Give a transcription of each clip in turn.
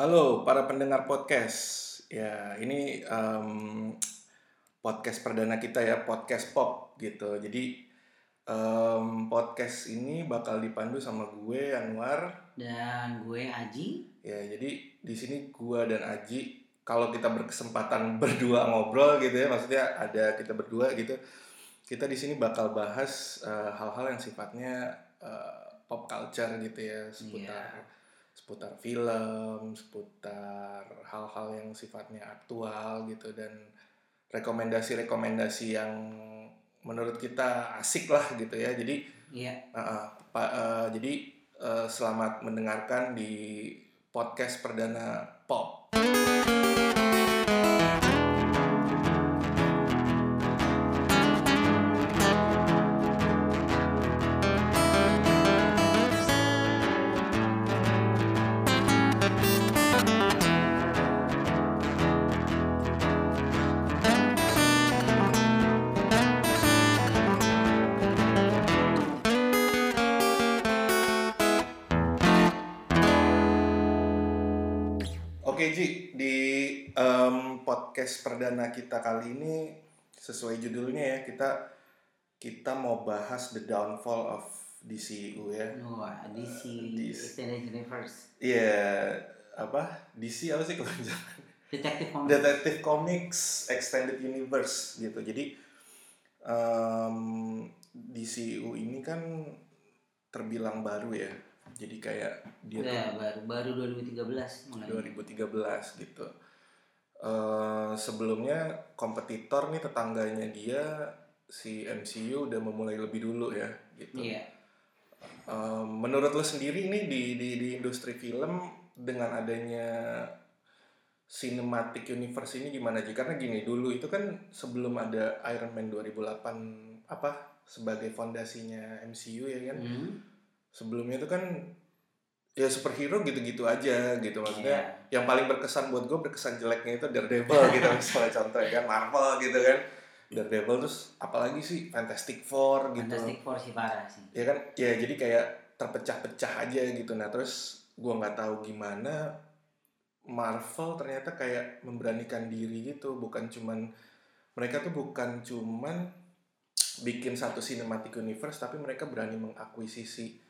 Halo para pendengar podcast. Ya, ini em, podcast perdana kita ya, podcast pop gitu. Jadi em, podcast ini bakal dipandu sama gue Anwar. dan gue Aji Ya, jadi di sini gue dan Aji kalau kita berkesempatan berdua ngobrol gitu ya, maksudnya ada kita berdua gitu. Kita di sini bakal bahas eh, hal-hal yang sifatnya eh, pop culture gitu ya, seputar seputar film, seputar hal-hal yang sifatnya aktual gitu dan rekomendasi-rekomendasi yang menurut kita asik lah gitu ya. Jadi Iya uh, uh, pa- uh, jadi uh, selamat mendengarkan di podcast perdana pop. Perdana kita kali ini sesuai judulnya ya kita kita mau bahas the downfall of DCU ya. Wah DC DC. Extended Universe Iya apa DC apa sih kepanjangan? Detective Comics Detective Comics Extended Universe gitu. Jadi em, DCU ini kan terbilang baru ya. Jadi kayak dia tuh Udah baru baru 2013 mulai 2013 gitu. Eh sebelumnya kompetitor nih tetangganya dia si MCU udah memulai lebih dulu ya gitu. Iya Eh, menurut lo sendiri nih di, di di industri film dengan adanya cinematic universe ini gimana sih? Karena gini dulu itu kan sebelum ada Iron Man 2008 apa sebagai fondasinya MCU ya kan Hmm, sebelumnya itu kan ya superhero gitu-gitu aja gitu maksudnya iya. Yang paling berkesan buat gue berkesan jeleknya itu Daredevil gitu misalnya contoh ya kan Marvel gitu kan. Daredevil terus apalagi sih Fantastic Four gitu. Fantastic Four sih parah sih. Ya kan ya jadi kayak terpecah-pecah aja gitu. Nah terus gue nggak tahu gimana Marvel ternyata kayak memberanikan diri gitu. Bukan cuman mereka tuh bukan cuman bikin satu cinematic universe tapi mereka berani mengakuisisi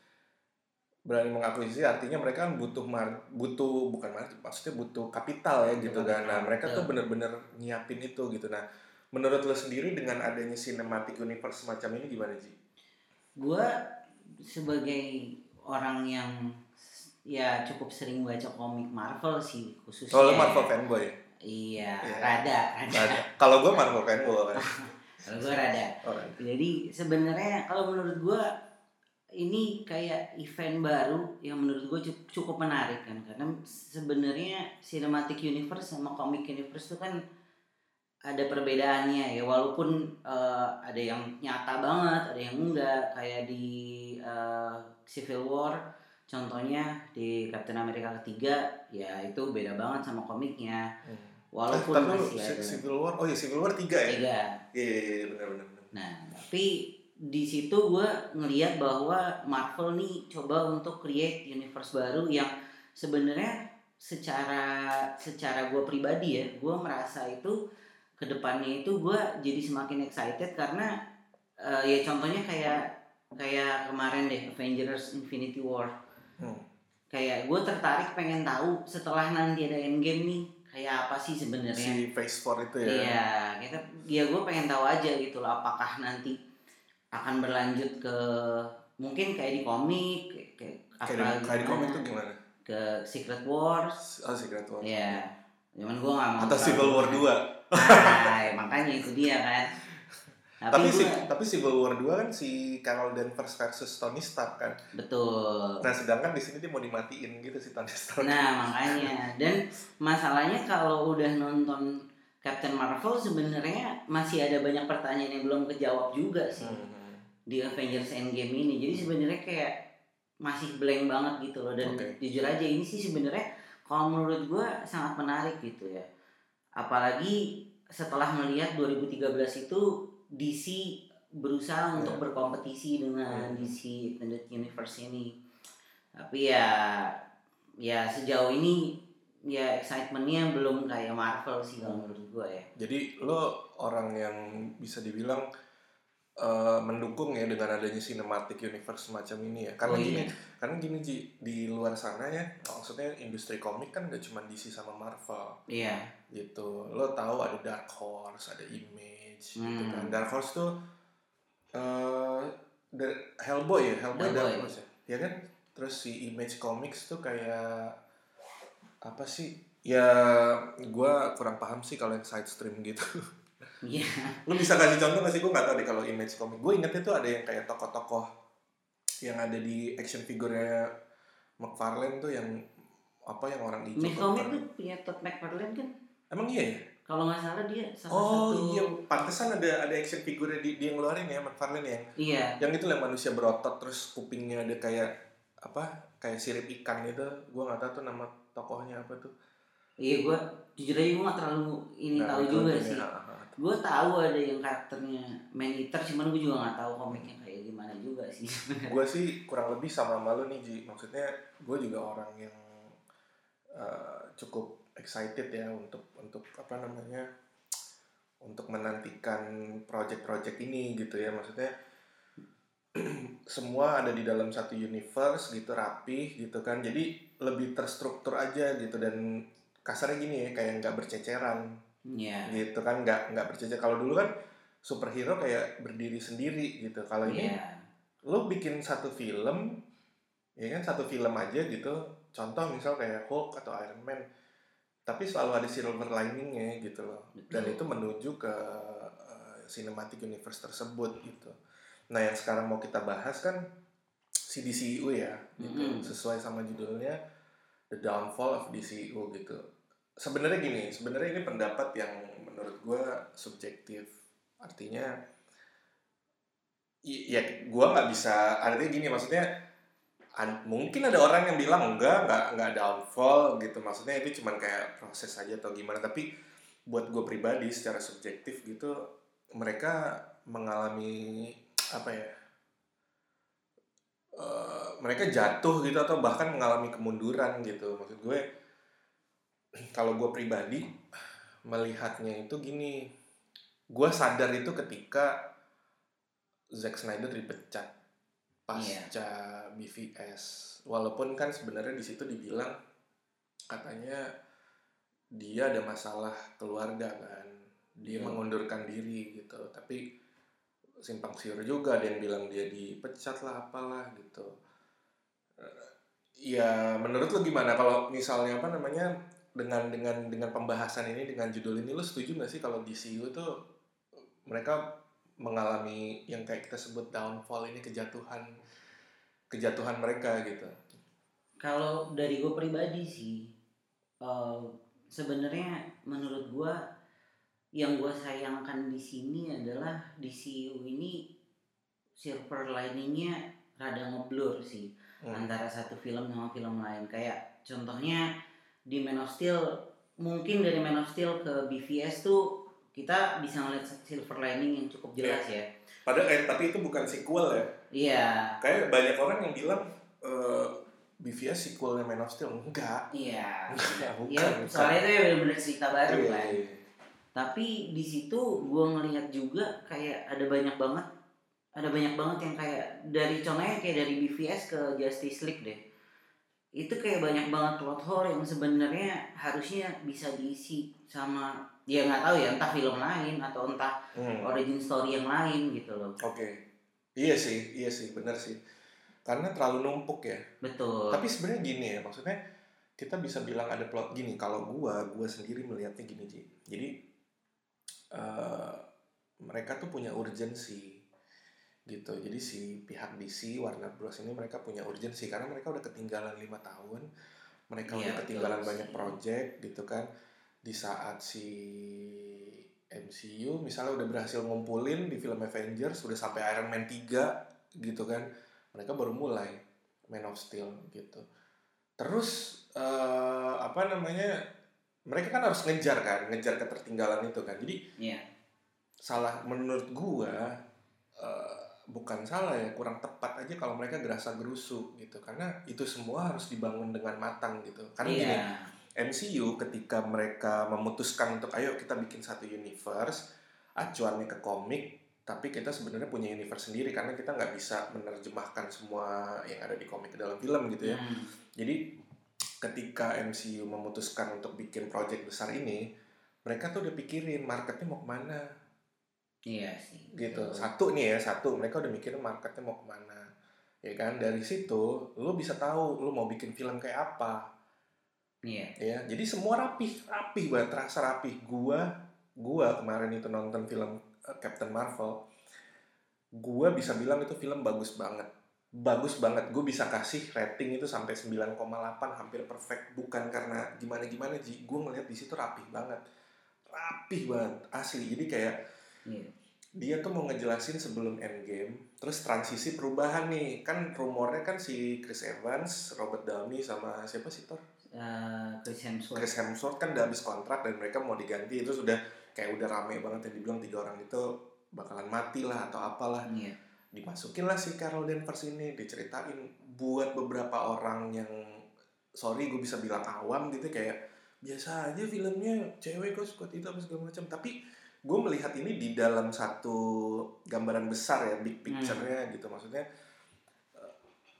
berani mengakuisisi artinya mereka kan butuh mar butuh bukan mar maksudnya butuh kapital ya gitu kan nah mereka tuh betul. bener-bener nyiapin itu gitu nah menurut lo sendiri dengan adanya cinematic universe semacam ini gimana sih Gue sebagai orang yang ya cukup sering baca komik Marvel sih khususnya kalau lo Marvel fanboy Iya, Iya. rada, rada. Ada. Kalau gue Marvel fanboy kan. Kalau gue rada. Orang. Jadi sebenarnya kalau menurut gue ini kayak event baru yang menurut gue cukup, menarik kan. Karena sebenarnya cinematic universe sama comic universe itu kan ada perbedaannya ya. Walaupun eh, ada yang nyata banget ada yang enggak. Kayak di eh, Civil War contohnya di Captain America ketiga ya itu beda banget sama komiknya. Walaupun Tapi lu masih ada. Civil War, oh iya Civil War 3 ya? tiga. Iya, iya, iya, benar benar. Nah, tapi di situ gue ngelihat bahwa Marvel nih coba untuk create universe baru yang sebenarnya secara secara gue pribadi ya, gue merasa itu ke depannya itu gue jadi semakin excited karena eh, ya contohnya kayak kayak kemarin deh Avengers Infinity War. Hmm. Kayak gue tertarik pengen tahu setelah nanti ada Endgame nih kayak apa sih sebenarnya Si Phase 4 itu ya. Iya, kita ya gue pengen tahu aja gitu loh apakah nanti akan berlanjut ke mungkin kayak di komik kayak, kayak Kayak apa di, kayak di komik gimana, tuh gimana? ke Secret Wars. Oh, Secret War. Iya. Cuman gue gak mau Atau Civil War 2. Nah, makanya itu dia kan. Tapi, Tapi, si, tapi Civil War 2 kan si Carol Danvers versus Tony Stark kan. betul. Nah, sedangkan di sini dia mau dimatiin gitu si Tony Stark. Nah, makanya dan masalahnya kalau udah nonton Captain Marvel sebenarnya masih ada banyak pertanyaan yang belum kejawab juga sih. Hmm. Di Avengers Endgame ini. Jadi sebenarnya kayak masih blank banget gitu loh dan Oke. jujur aja ini sih sebenarnya kalau menurut gua sangat menarik gitu ya. Apalagi setelah melihat 2013 itu DC berusaha untuk Iya. berkompetisi dengan Hmm. DC Extended Universe ini. Tapi ya ya sejauh ini ya excitementnya belum kayak Marvel sih kalau menurut gue ya Jadi lo orang yang bisa dibilang eh, mendukung ya dengan adanya cinematic universe semacam ini ya. Karena Oh, gini, iya. karena gini Ji, di luar sana ya, maksudnya industri komik kan gak cuma DC sama Marvel iya gitu. Lo tahu ada Dark Horse, ada Image gitu Hmm. kan. Dark Horse tuh eh the- Hellboy ya, Hellboy, Hellboy. Dark Horse ya. Ya kan? Terus si Image Comics tuh kayak apa sih? Ya gua kurang paham sih kalau yang side stream gitu. iya Lu bisa kasih contoh gak sih? Gue gak tau deh kalau image comic. Gue ingetnya tuh ada yang kayak tokoh-tokoh yang ada di action figure-nya McFarlane tuh yang apa yang orang hijau. Comic tuh punya Todd McFarlane kan Emang iya ya? kalau nggak salah dia salah Oh satu iya, pantesan ada ada action figure di dia yang ngeluarin ya McFarlane yang iya yang itu lah manusia berotot terus kupingnya ada kayak apa? Kayak sirip ikan gitu. Gue gak tahu tuh nama tokohnya apa tuh. iya gue jujur aja gue nggak terlalu ini Nggak tahu juga sih ha. Gue tahu ada yang karakternya Man Eater cuman gue juga nggak tahu komiknya kayak gimana juga sih. Gue sih kurang lebih sama malu nih Ji. Maksudnya gue juga orang yang uh, cukup excited ya untuk untuk apa namanya untuk menantikan project-project ini gitu ya. Maksudnya semua ada di dalam satu universe gitu rapih gitu kan. Jadi lebih terstruktur aja gitu dan kasarnya gini ya kayak nggak berceceran Iya. Gitu kan nggak nggak bercecer kalau dulu kan superhero kayak berdiri sendiri gitu. Kalau ini iya. lo bikin satu film ya kan satu film aja gitu. Contoh misal kayak Hulk atau Iron Man tapi selalu ada silver liningnya gitu loh. Dan itu menuju ke uh, cinematic universe tersebut gitu. Nah yang sekarang mau kita bahas kan si DCU ya gitu. Mm-mm. sesuai sama judulnya The Downfall of DCU gitu sebenarnya gini sebenarnya ini pendapat yang menurut gue subjektif. Artinya ya gue nggak bisa artinya gini maksudnya an- mungkin ada orang yang bilang enggak nggak nggak downfall gitu. Maksudnya itu cuman kayak proses aja atau gimana. Tapi buat gue pribadi secara subjektif gitu mereka mengalami apa ya eh, mereka jatuh gitu atau bahkan mengalami kemunduran gitu. Maksud gue kalau gue pribadi melihatnya itu gini. Gue sadar itu ketika Zack Snyder dipecat pasca BVS walaupun kan sebenarnya di situ dibilang katanya dia ada masalah keluarga kan. Dia Iya. mengundurkan diri gitu. Tapi simpang siur juga ada yang bilang dia dipecat lah apalah gitu. Eh, ya menurut lo gimana? Kalau misalnya apa namanya dengan dengan dengan pembahasan ini dengan judul ini lo setuju nggak sih kalau DCU tuh mereka mengalami yang kayak kita sebut downfall ini kejatuhan kejatuhan mereka gitu Kalau dari gue pribadi sih, eh, sebenarnya menurut gue yang gue sayangkan di sini adalah DCU ini silver liningnya rada ngeblur sih Hmm. antara satu film sama film lain. Kayak contohnya di Man of Steel, mungkin dari Man of Steel ke BVS tuh kita bisa ngeliat silver lining yang cukup jelas ya. Padahal eh, tapi itu bukan sequel ya. Iya, Kayak banyak orang yang bilang eh, BVS sequelnya Man of Steel enggak. iya. Enggak, bukan. Ya, bukan. soalnya itu ya bener-bener cerita baru Iya, kan. iya. tapi di situ gue ngelihat juga kayak ada banyak banget ada banyak banget yang kayak dari contohnya kayak dari BVS ke Justice League deh itu kayak banyak banget plot hole yang sebenarnya harusnya bisa diisi sama ya nggak tahu ya entah film lain atau entah Hmm. origin story yang lain gitu loh Oke. Iya sih, iya sih, benar sih. Karena terlalu numpuk ya. betul Tapi sebenarnya gini ya, maksudnya kita bisa bilang ada plot gini. Kalau gua, gua sendiri melihatnya gini Ji. Jadi eh, mereka tuh punya urgensi gitu. Jadi si pihak DC Warner Bros ini mereka punya urgensi karena mereka udah ketinggalan lima tahun. Mereka Iya, udah ketinggalan banyak project gitu kan. Di saat si MCU misalnya udah berhasil ngumpulin di film Avengers udah sampai Iron Man 3 gitu kan. Mereka baru mulai Man of Steel gitu. Terus eh, apa namanya? Mereka kan harus ngejar kan, ngejar ketertinggalan itu kan. Jadi Iya. salah menurut gua eh, bukan salah ya, kurang tepat aja kalau mereka gerasa gerusu gitu. Karena itu semua harus dibangun dengan matang gitu. Karena gini, iya MCU ketika mereka memutuskan untuk ayo kita bikin satu universe acuannya ke komik tapi kita sebenarnya punya universe sendiri karena kita nggak bisa menerjemahkan semua yang ada di komik ke dalam film gitu ya Hmm. jadi ketika MCU memutuskan untuk bikin project besar ini mereka tuh udah pikirin marketnya mau ke mana Iya sih. gitu. satu nih ya satu. Mereka udah mikirin marketnya mau ke mana. Ya kan? Dari situ lu bisa tahu lu mau bikin film kayak apa. Iya. ya jadi semua rapih. Rapih banget terasa rapih. Gua gua kemarin itu nonton film uh, Captain Marvel. Gua bisa bilang itu film bagus banget. Bagus banget. Gue bisa kasih rating itu sampai 9,8 hampir perfect. Bukan karena gimana gimana ji. Gue ngeliat di situ rapih banget. Rapih banget asli. Jadi kayak Iya. dia tuh mau ngejelasin sebelum endgame terus transisi perubahan nih kan rumornya kan si Chris Evans Robert Downey sama siapa sih Thor Eh, Chris Hemsworth. Chris Hemsworth kan udah habis kontrak dan mereka mau diganti itu sudah kayak udah rame banget yang dibilang tiga orang itu bakalan mati lah atau apalah Iya. dimasukin lah si Carol Danvers ini diceritain buat beberapa orang yang sorry gue bisa bilang awam gitu kayak biasa aja filmnya cewek kok suka itu apa segala macam tapi gue melihat ini di dalam satu gambaran besar ya big picture-nya gitu. Maksudnya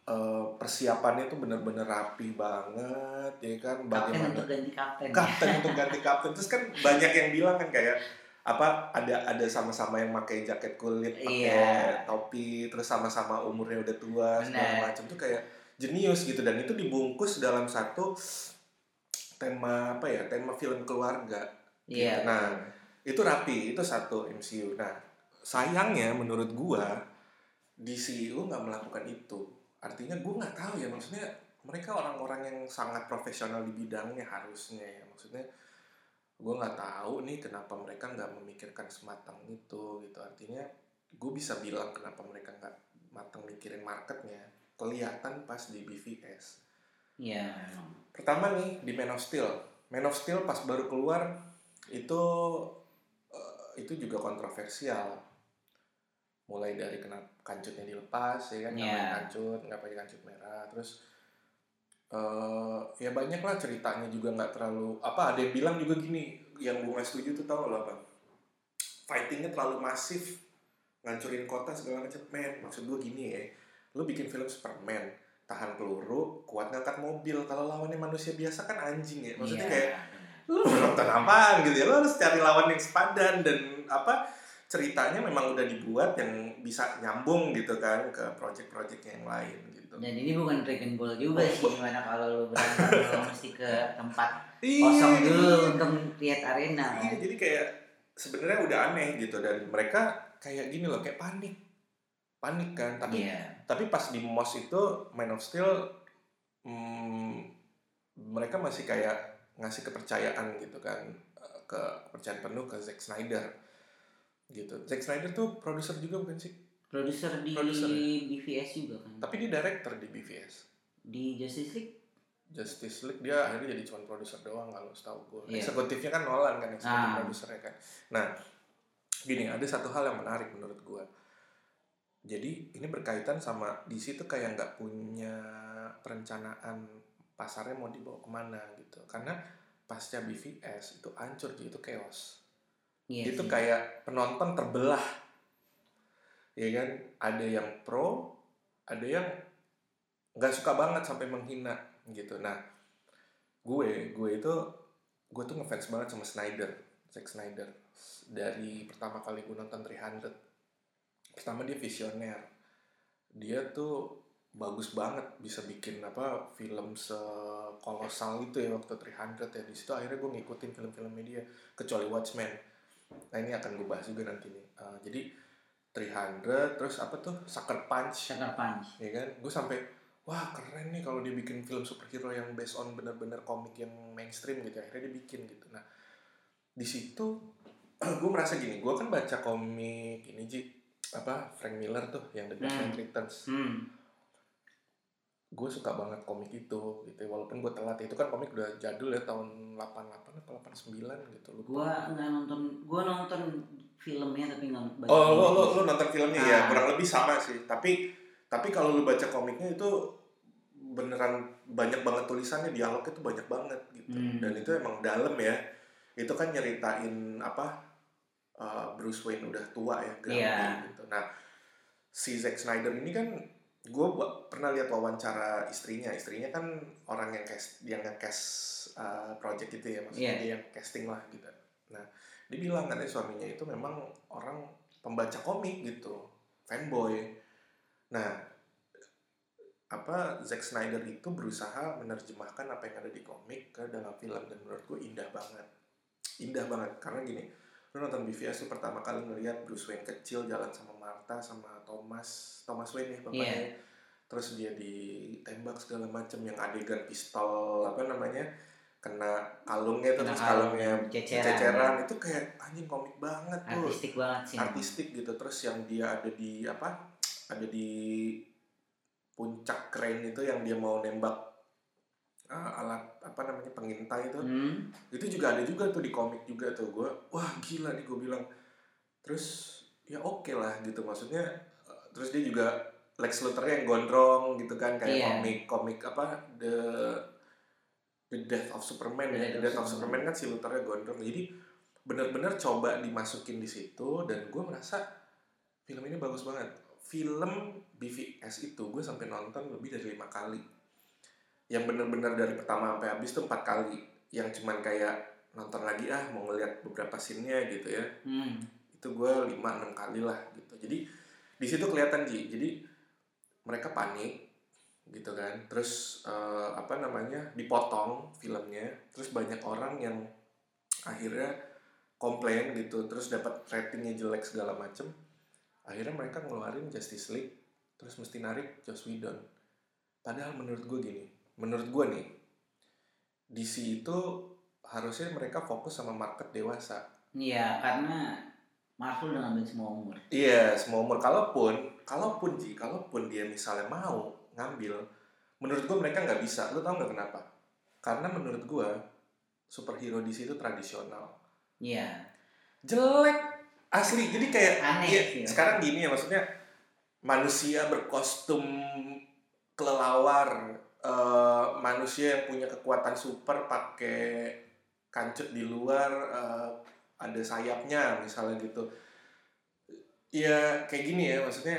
eh, persiapannya tuh bener-bener rapi banget ya kan? Kapten bagaimana untuk ganti kapten. kapten untuk ganti kapten. Terus kan banyak yang bilang kan kayak apa ada ada sama-sama yang pakai jaket kulit pakai Iya. topi terus sama-sama umurnya udah tua segala macam tuh kayak jenius gitu. Dan itu dibungkus dalam satu tema apa ya tema film keluarga. Iya. Nah, itu rapi itu satu MCU nah sayangnya menurut gua DCU nggak melakukan itu. Artinya gua nggak tahu ya maksudnya mereka orang-orang yang sangat profesional di bidangnya harusnya ya. Maksudnya gua nggak tahu nih kenapa mereka nggak memikirkan sematang itu gitu. Artinya gue bisa bilang kenapa mereka nggak matang mikirin marketnya. Kelihatan pas di BVS Iya. memang. pertama nih di Man of Steel. Man of Steel pas baru keluar itu itu juga kontroversial mulai dari kenapa kancutnya dilepas ya kan Iya. ngapain kancut nggak pakai kancut merah terus eh ya banyak lah ceritanya juga nggak terlalu apa ada yang bilang juga gini yang gue nggak setuju tuh tau lo apa fightingnya terlalu masif ngancurin kota segala macam men maksud gue gini ya lu bikin film Superman tahan peluru kuat ngangkat mobil kalau lawannya manusia biasa kan anjing ya maksudnya Iya. kayak lu nonton apaan gitu ya lu harus cari lawan yang sepadan dan apa ceritanya memang udah dibuat yang bisa nyambung gitu kan ke project-project yang lain gitu Dan ini bukan Dragon Ball juga sih, gimana kalau lu berantem lu mesti ke tempat Iya, kosong dulu untuk lihat arena. Iya, jadi kayak sebenarnya udah aneh gitu dan mereka kayak gini loh kayak panik panik kan tapi Iya. tapi pas di MOS itu Man of Steel hmm, mereka masih kayak ngasih kepercayaan gitu kan eh, ke kepercayaan penuh ke Zack Snyder gitu Zack Snyder tuh produser juga bukan sih Produser di Produser ya? BVS juga kan. tapi dia director di BVS Di Justice League. Justice League dia akhirnya jadi cuma produser doang kalau setahu gue Iya. eksekutifnya kan Nolan kan eksekutif Ah. produsernya kan nah gini ada satu hal yang menarik menurut gue jadi ini berkaitan sama DC tuh kayak nggak punya perencanaan pasarnya mau dibawa ke mana gitu. Karena pasca BVS itu hancur gitu itu chaos. Iya itu sih. kayak penonton terbelah. Ya kan? Ada yang pro ada yang nggak suka banget sampai menghina gitu. Nah gue gue itu gue tuh ngefans banget sama Snyder Zack Snyder. Dari pertama kali gue nonton 300 pertama dia visioner. Dia tuh bagus banget bisa bikin apa film sekolosal itu ya waktu 300 ya. Di situ akhirnya gue ngikutin film-filmnya dia kecuali Watchmen. Nah ini akan gue bahas juga nanti nih. Eh, jadi 300 terus apa tuh? Sucker Punch. Sucker Punch. ya kan? Gue sampai wah keren nih kalau dia bikin film superhero yang based on bener-bener komik yang mainstream gitu. Akhirnya dia bikin gitu. Nah di situ gue merasa gini gue kan baca komik ini Ji. Apa? Frank Miller tuh yang The Knight Hmm. Returns. Hmm. Gue suka banget komik itu gitu ya. walaupun gue telat itu kan komik udah jadul ya tahun 88 atau 89 gitu lupa Gua nggak nonton, gua nonton filmnya tapi nggak baca. Oh, lo, lo, lo nonton filmnya ya, Ah. kurang lebih sama sih. Tapi tapi kalau lu baca komiknya itu beneran banyak banget tulisannya, dialognya tuh banyak banget gitu Hmm. dan itu emang dalam ya itu kan nyeritain apa uh, Bruce Wayne udah tua ya Iya. gitu nah si Zack Snyder ini kan gue pernah lihat wawancara istrinya. Istrinya kan orang yang cast yang nge-cast uh, project itu ya maksudnya Iya. dia yang casting lah gitu. Nah dia bilang katanya suaminya itu memang orang pembaca komik gitu. Fanboy. Nah apa Zack Snyder itu berusaha menerjemahkan apa yang ada di komik ke dalam film dan menurut gue indah banget. Indah banget. Karena gini lu nonton BVS lu pertama kali ngeliat Bruce Wayne kecil jalan sama Martha sama Thomas Thomas Wayne ya bapaknya Iya. terus dia ditembak segala macam yang adegan pistol apa namanya kena kalungnya tuh Kena terus kalung, kalungnya ceceran. ceceran itu kayak anjing komik banget tuh artistik banget sih artistik gitu terus yang dia ada di apa ada di puncak crane itu yang dia mau nembak uh, alat apa namanya pengintai itu. Hmm. itu juga ada juga tuh di komik juga tuh. Gue wah gila nih gue bilang. Terus ya oke lah gitu. Maksudnya uh, terus dia juga Lex Luthor yang gondrong gitu kan kayak Iya. komik komik apa the the Death of Superman ya. The Death of Superman. Kan si Luthornya gondrong. Jadi bener-bener coba dimasukin di situ dan gue merasa film ini bagus banget. Film BVS itu gue sampai nonton lebih dari lima kali yang bener-bener dari pertama sampai habis tuh empat kali. Yang cuman kayak nonton lagi ah mau ngeliat beberapa scene-nya gitu ya. Hmm. itu gue lima enam kali lah gitu. Jadi di situ kelihatan Ji. Jadi mereka panik gitu kan. Terus eh, apa namanya dipotong filmnya. Terus banyak orang yang akhirnya komplain gitu. Terus dapat ratingnya jelek segala macem. Akhirnya mereka ngeluarin Justice League. Terus mesti narik Joss Whedon. Padahal menurut gue gini menurut gue nih DC itu harusnya mereka fokus sama market dewasa Iya, karena Marvel udah ngambil semua umur. Iya, semua umur. Kalaupun, kalaupun Ji, kalaupun dia misalnya mau ngambil, menurut gue mereka nggak bisa. Lu tau nggak kenapa? Karena menurut gue superhero di situ tradisional. Iya. Jelek, asli. Jadi kayak Aneh ya, sih, sekarang gini ya maksudnya manusia berkostum kelelawar, eh, manusia yang punya kekuatan super pakai kancut di luar, eh, ada sayapnya misalnya gitu. Ya kayak gini ya maksudnya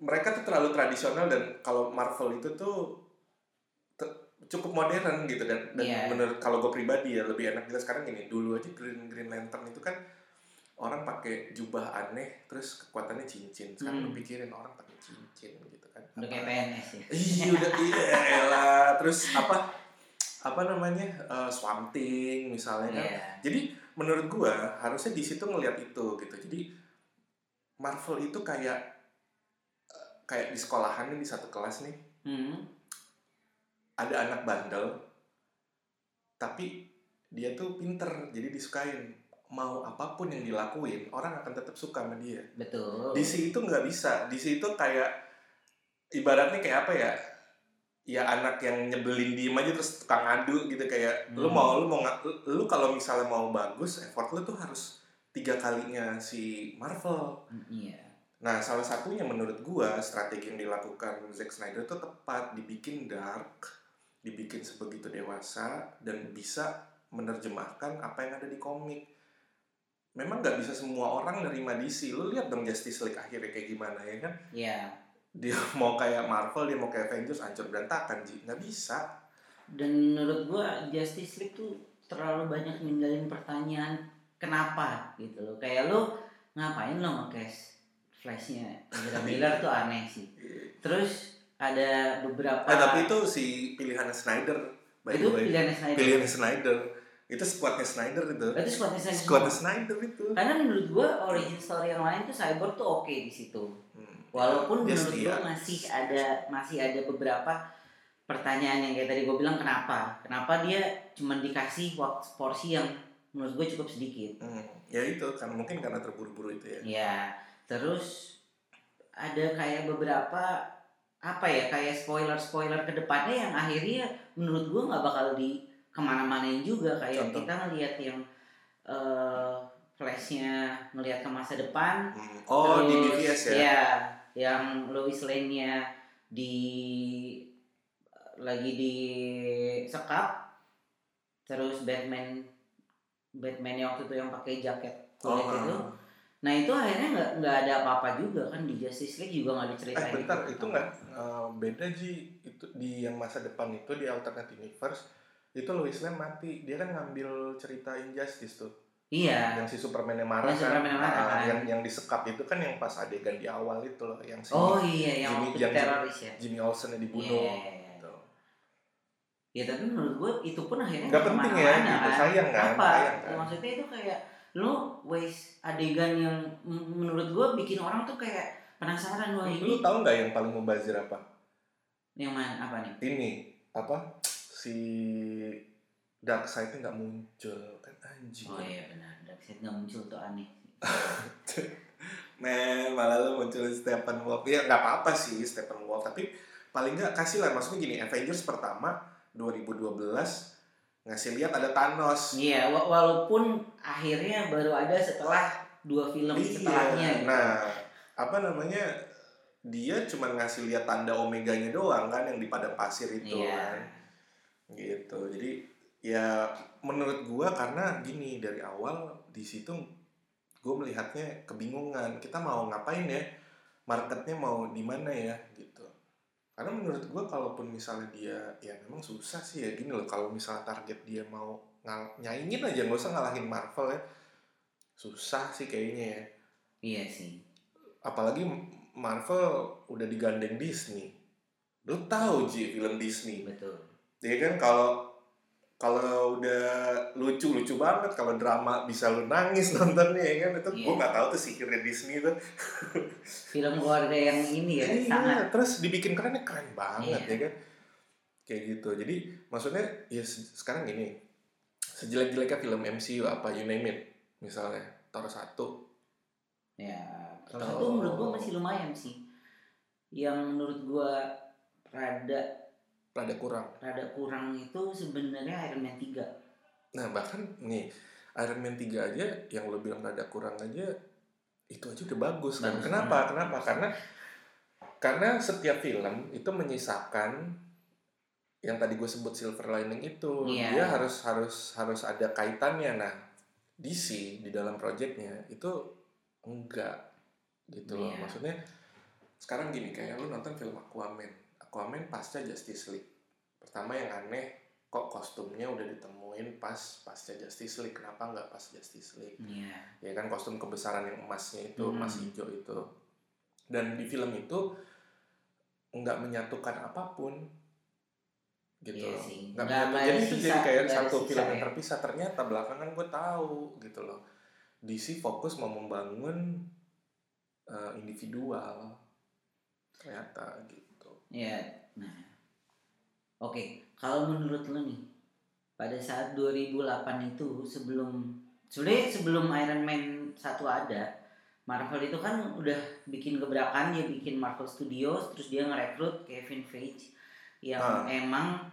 mereka tuh terlalu tradisional dan kalau Marvel itu tuh cukup modern gitu dan dan Iya. menurut kalau gue pribadi ya lebih enak kita sekarang gini dulu aja Green Green Lantern itu kan orang pakai jubah aneh terus kekuatannya cincin sekarang Hmm. lu pikirin orang pakai cincin gitu kan Udah kayak PNS ya. iya udah iya elah terus apa apa namanya eh, Swamp Thing misalnya kan Iya. jadi menurut gua harusnya di situ ngelihat itu gitu jadi Marvel itu kayak eh, kayak di sekolahan nih di satu kelas nih Hmm. ada anak bandel tapi dia tuh pinter jadi disukain mau apa pun yang dilakuin orang akan tetap suka sama dia Betul. DC itu nggak bisa DC itu kayak ibaratnya kayak apa ya ya anak yang nyebelin diem aja terus tukang adu gitu kayak lu Hmm. mau lu mau lu, lu kalau misalnya mau bagus effort lu tuh harus tiga kalinya si Marvel Hmm, Iya. Nah, salah satunya menurut gua strategi yang dilakukan Zack Snyder itu tepat, dibikin dark, dibikin sebegitu dewasa dan bisa menerjemahkan apa yang ada di komik. Memang nggak bisa semua orang nerima DC. Lu lihat dong Justice League akhirnya kayak gimana ya kan? Iya. Dia mau kayak Marvel, dia mau kayak Avengers hancur berantakan, Ji. Nggak bisa. Dan menurut gua Justice League tuh terlalu banyak ninggalin pertanyaan kenapa gitu loh. Kayak lu ngapain lo nge-cast Flashnya Ezra Miller tuh aneh sih. Terus ada beberapa Eh, tapi itu si pilihannya Snyder. By itu the way. pilihannya Snyder. Pilihannya Snyder. Itu squadnya Snyder itu. Berarti squadnya Snyder. Squadnya. Snyder itu. Karena menurut gua origin story yang lain tuh Cyborg tuh oke di situ. Hmm. Walaupun Dia menurut gue masih ada masih ada beberapa pertanyaan yang kayak tadi gue bilang kenapa? Kenapa dia cuma dikasih waktu porsi yang menurut gue cukup sedikit? Hmm, ya itu karena mungkin karena terburu-buru itu ya. Ya, terus ada kayak beberapa apa ya kayak spoiler spoiler ke depannya yang akhirnya menurut gue nggak bakal di ke mana-manain juga kayak Contoh. kita ngelihat yang eh flashnya ngelihat ke masa depan Hmm. Oh di Terus, BVS ya. ya, yang Lois Lane-nya di lagi di sekap terus Batman Batman yang waktu itu yang pakai jaket kulit Oh, itu. nah itu akhirnya nggak nggak ada apa-apa juga kan di Justice League juga nggak Eh diceritain bentar, itu nggak eh, beda Ji itu di yang masa depan itu di alternate universe itu Lois Lane mati dia kan ngambil cerita Injustice tuh iya yang si Superman yang marah Yang kan, Superman yang marah, Ah, kan. yang yang disekap itu kan yang pas adegan di awal itu loh yang si oh iya yang Jimmy- yang- teroris ya Jimmy Olsen yang dibunuh iya, iya. gitu. Ya tapi menurut gue itu pun akhirnya Nggak penting ya, gitu. Sayang kan, Apa? sayang kan. Maksudnya itu kayak lu waste adegan yang menurut gue bikin orang tuh kayak penasaran wah Lu ini tahu nggak yang paling mubazir apa? yang mana apa nih? Ini apa si Dark Side nggak muncul kan anjing. Oh iya benar, Darkseid nggak muncul tuh aneh. Men, malah lu muncul Stephen Wolf. Ya nggak apa-apa sih Stephen Wolf, tapi paling nggak kasih lah maksudnya gini, Avengers pertama 2012 ngasih lihat ada Thanos. Iya, wa- walaupun akhirnya baru ada setelah dua film setelahnya. gitu. Nah, apa namanya? Dia cuma ngasih lihat tanda omeganya doang kan yang di padang pasir itu Iya. kan. Gitu. Jadi ya menurut gua karena gini dari awal di situ gue melihatnya kebingungan. Kita mau ngapain ya? Marketnya mau di mana ya gitu. Karena menurut gua kalaupun misalnya dia ya memang susah sih ya gini loh kalau misalnya target dia mau ngal- nyaingin aja nggak usah ngalahin Marvel ya. Susah sih kayaknya ya Iya sih. apalagi Marvel udah digandeng Disney. Lu tahu Ji film Disney. Betul. Ya kan kalau kalau udah lucu lucu banget kalau drama bisa lu nangis nontonnya ya kan itu Iya. gua nggak tahu tuh sihirnya Disney tuh. Film keluarga yang ini ya, Iya, sangat terus dibikin kerennya keren banget Iya. ya kan. Kayak gitu. Jadi maksudnya ya se- sekarang gini. Sejelek-jeleknya film MCU apa you name it. Misalnya Thor 1 ya. Kalau satu menurut gua masih lumayan sih. Yang menurut gua rada rada kurang. rada kurang itu sebenarnya Iron Man 3. Nah bahkan nih Iron Man 3 aja yang lo bilang rada kurang aja itu aja udah bagus kan. Bagus Kenapa? banget. Kenapa? Karena karena setiap film itu menyisakan yang tadi gue sebut silver lining itu Iya. dia harus harus harus ada kaitannya. Nah DC di dalam projectnya itu enggak gitu loh. Iya. Maksudnya sekarang gini kayak lo nonton film Aquaman. Aquaman pasca Justice League. Pertama yang aneh kok kostumnya udah ditemuin pas pasca Justice League kenapa nggak pas Justice League Iya. ya kan kostum kebesaran yang emasnya itu Hmm. emas hijau itu dan di film itu nggak menyatukan apa pun gitu Iya loh. sih. nggak Nggak- menyatu nggak ada jadi itu jadi kayak satu sisa film yang ya. terpisah ternyata belakangan gue tahu gitu loh DC fokus mau membangun eh, individual ternyata gitu Ya, nah. Oke, kalau menurut lo nih, pada saat 2008 itu sebelum sebenarnya sebelum Iron Man 1 ada, Marvel itu kan udah bikin gebrakan dia bikin Marvel Studios terus dia ngerekrut Kevin Feige yang Ah. emang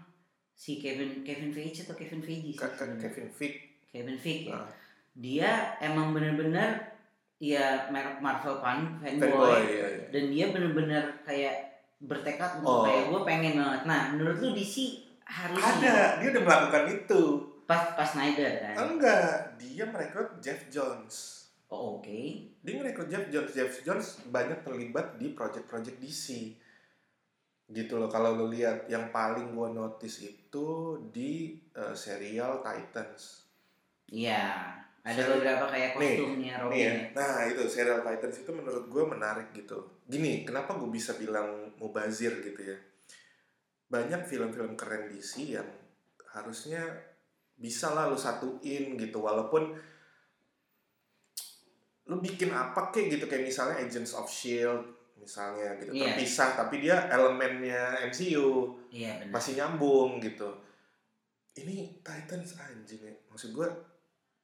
si Kevin Kevin Feige atau Kevin Feige sih Ke- ke- sebenarnya? Kevin Feige Kevin Feige ya. Ah. Dia emang bener-bener ya Mar- Marvel fan fanboy, fanboy ya, ya. dan dia bener-bener kayak bertekad Oh. untuk kayak gue pengen banget. Nah, menurut lu DC harusnya ada dia udah melakukan itu pas pas Snyder kan? enggak dia merekrut Jeff Jones Oh, oke. dia merekrut Jeff Jones Jeff Jones banyak terlibat di project-project DC gitu loh kalau lo lihat yang paling gua notice itu di eh, serial Titans Iya. Ada beberapa kayak Nih, kostumnya Robin nih ya. ya. nah itu serial Titans itu menurut gua menarik gitu. Gini kenapa gue bisa bilang mubazir gitu ya? Banyak film-film keren DC yang harusnya bisa lah lu satuin gitu walaupun lu bikin apa kek gitu kayak misalnya Agents of Shield misalnya gitu. Iya. terpisah tapi dia elemennya MCU Iya benar. masih nyambung gitu. Ini Titans anjing ya. Maksud gue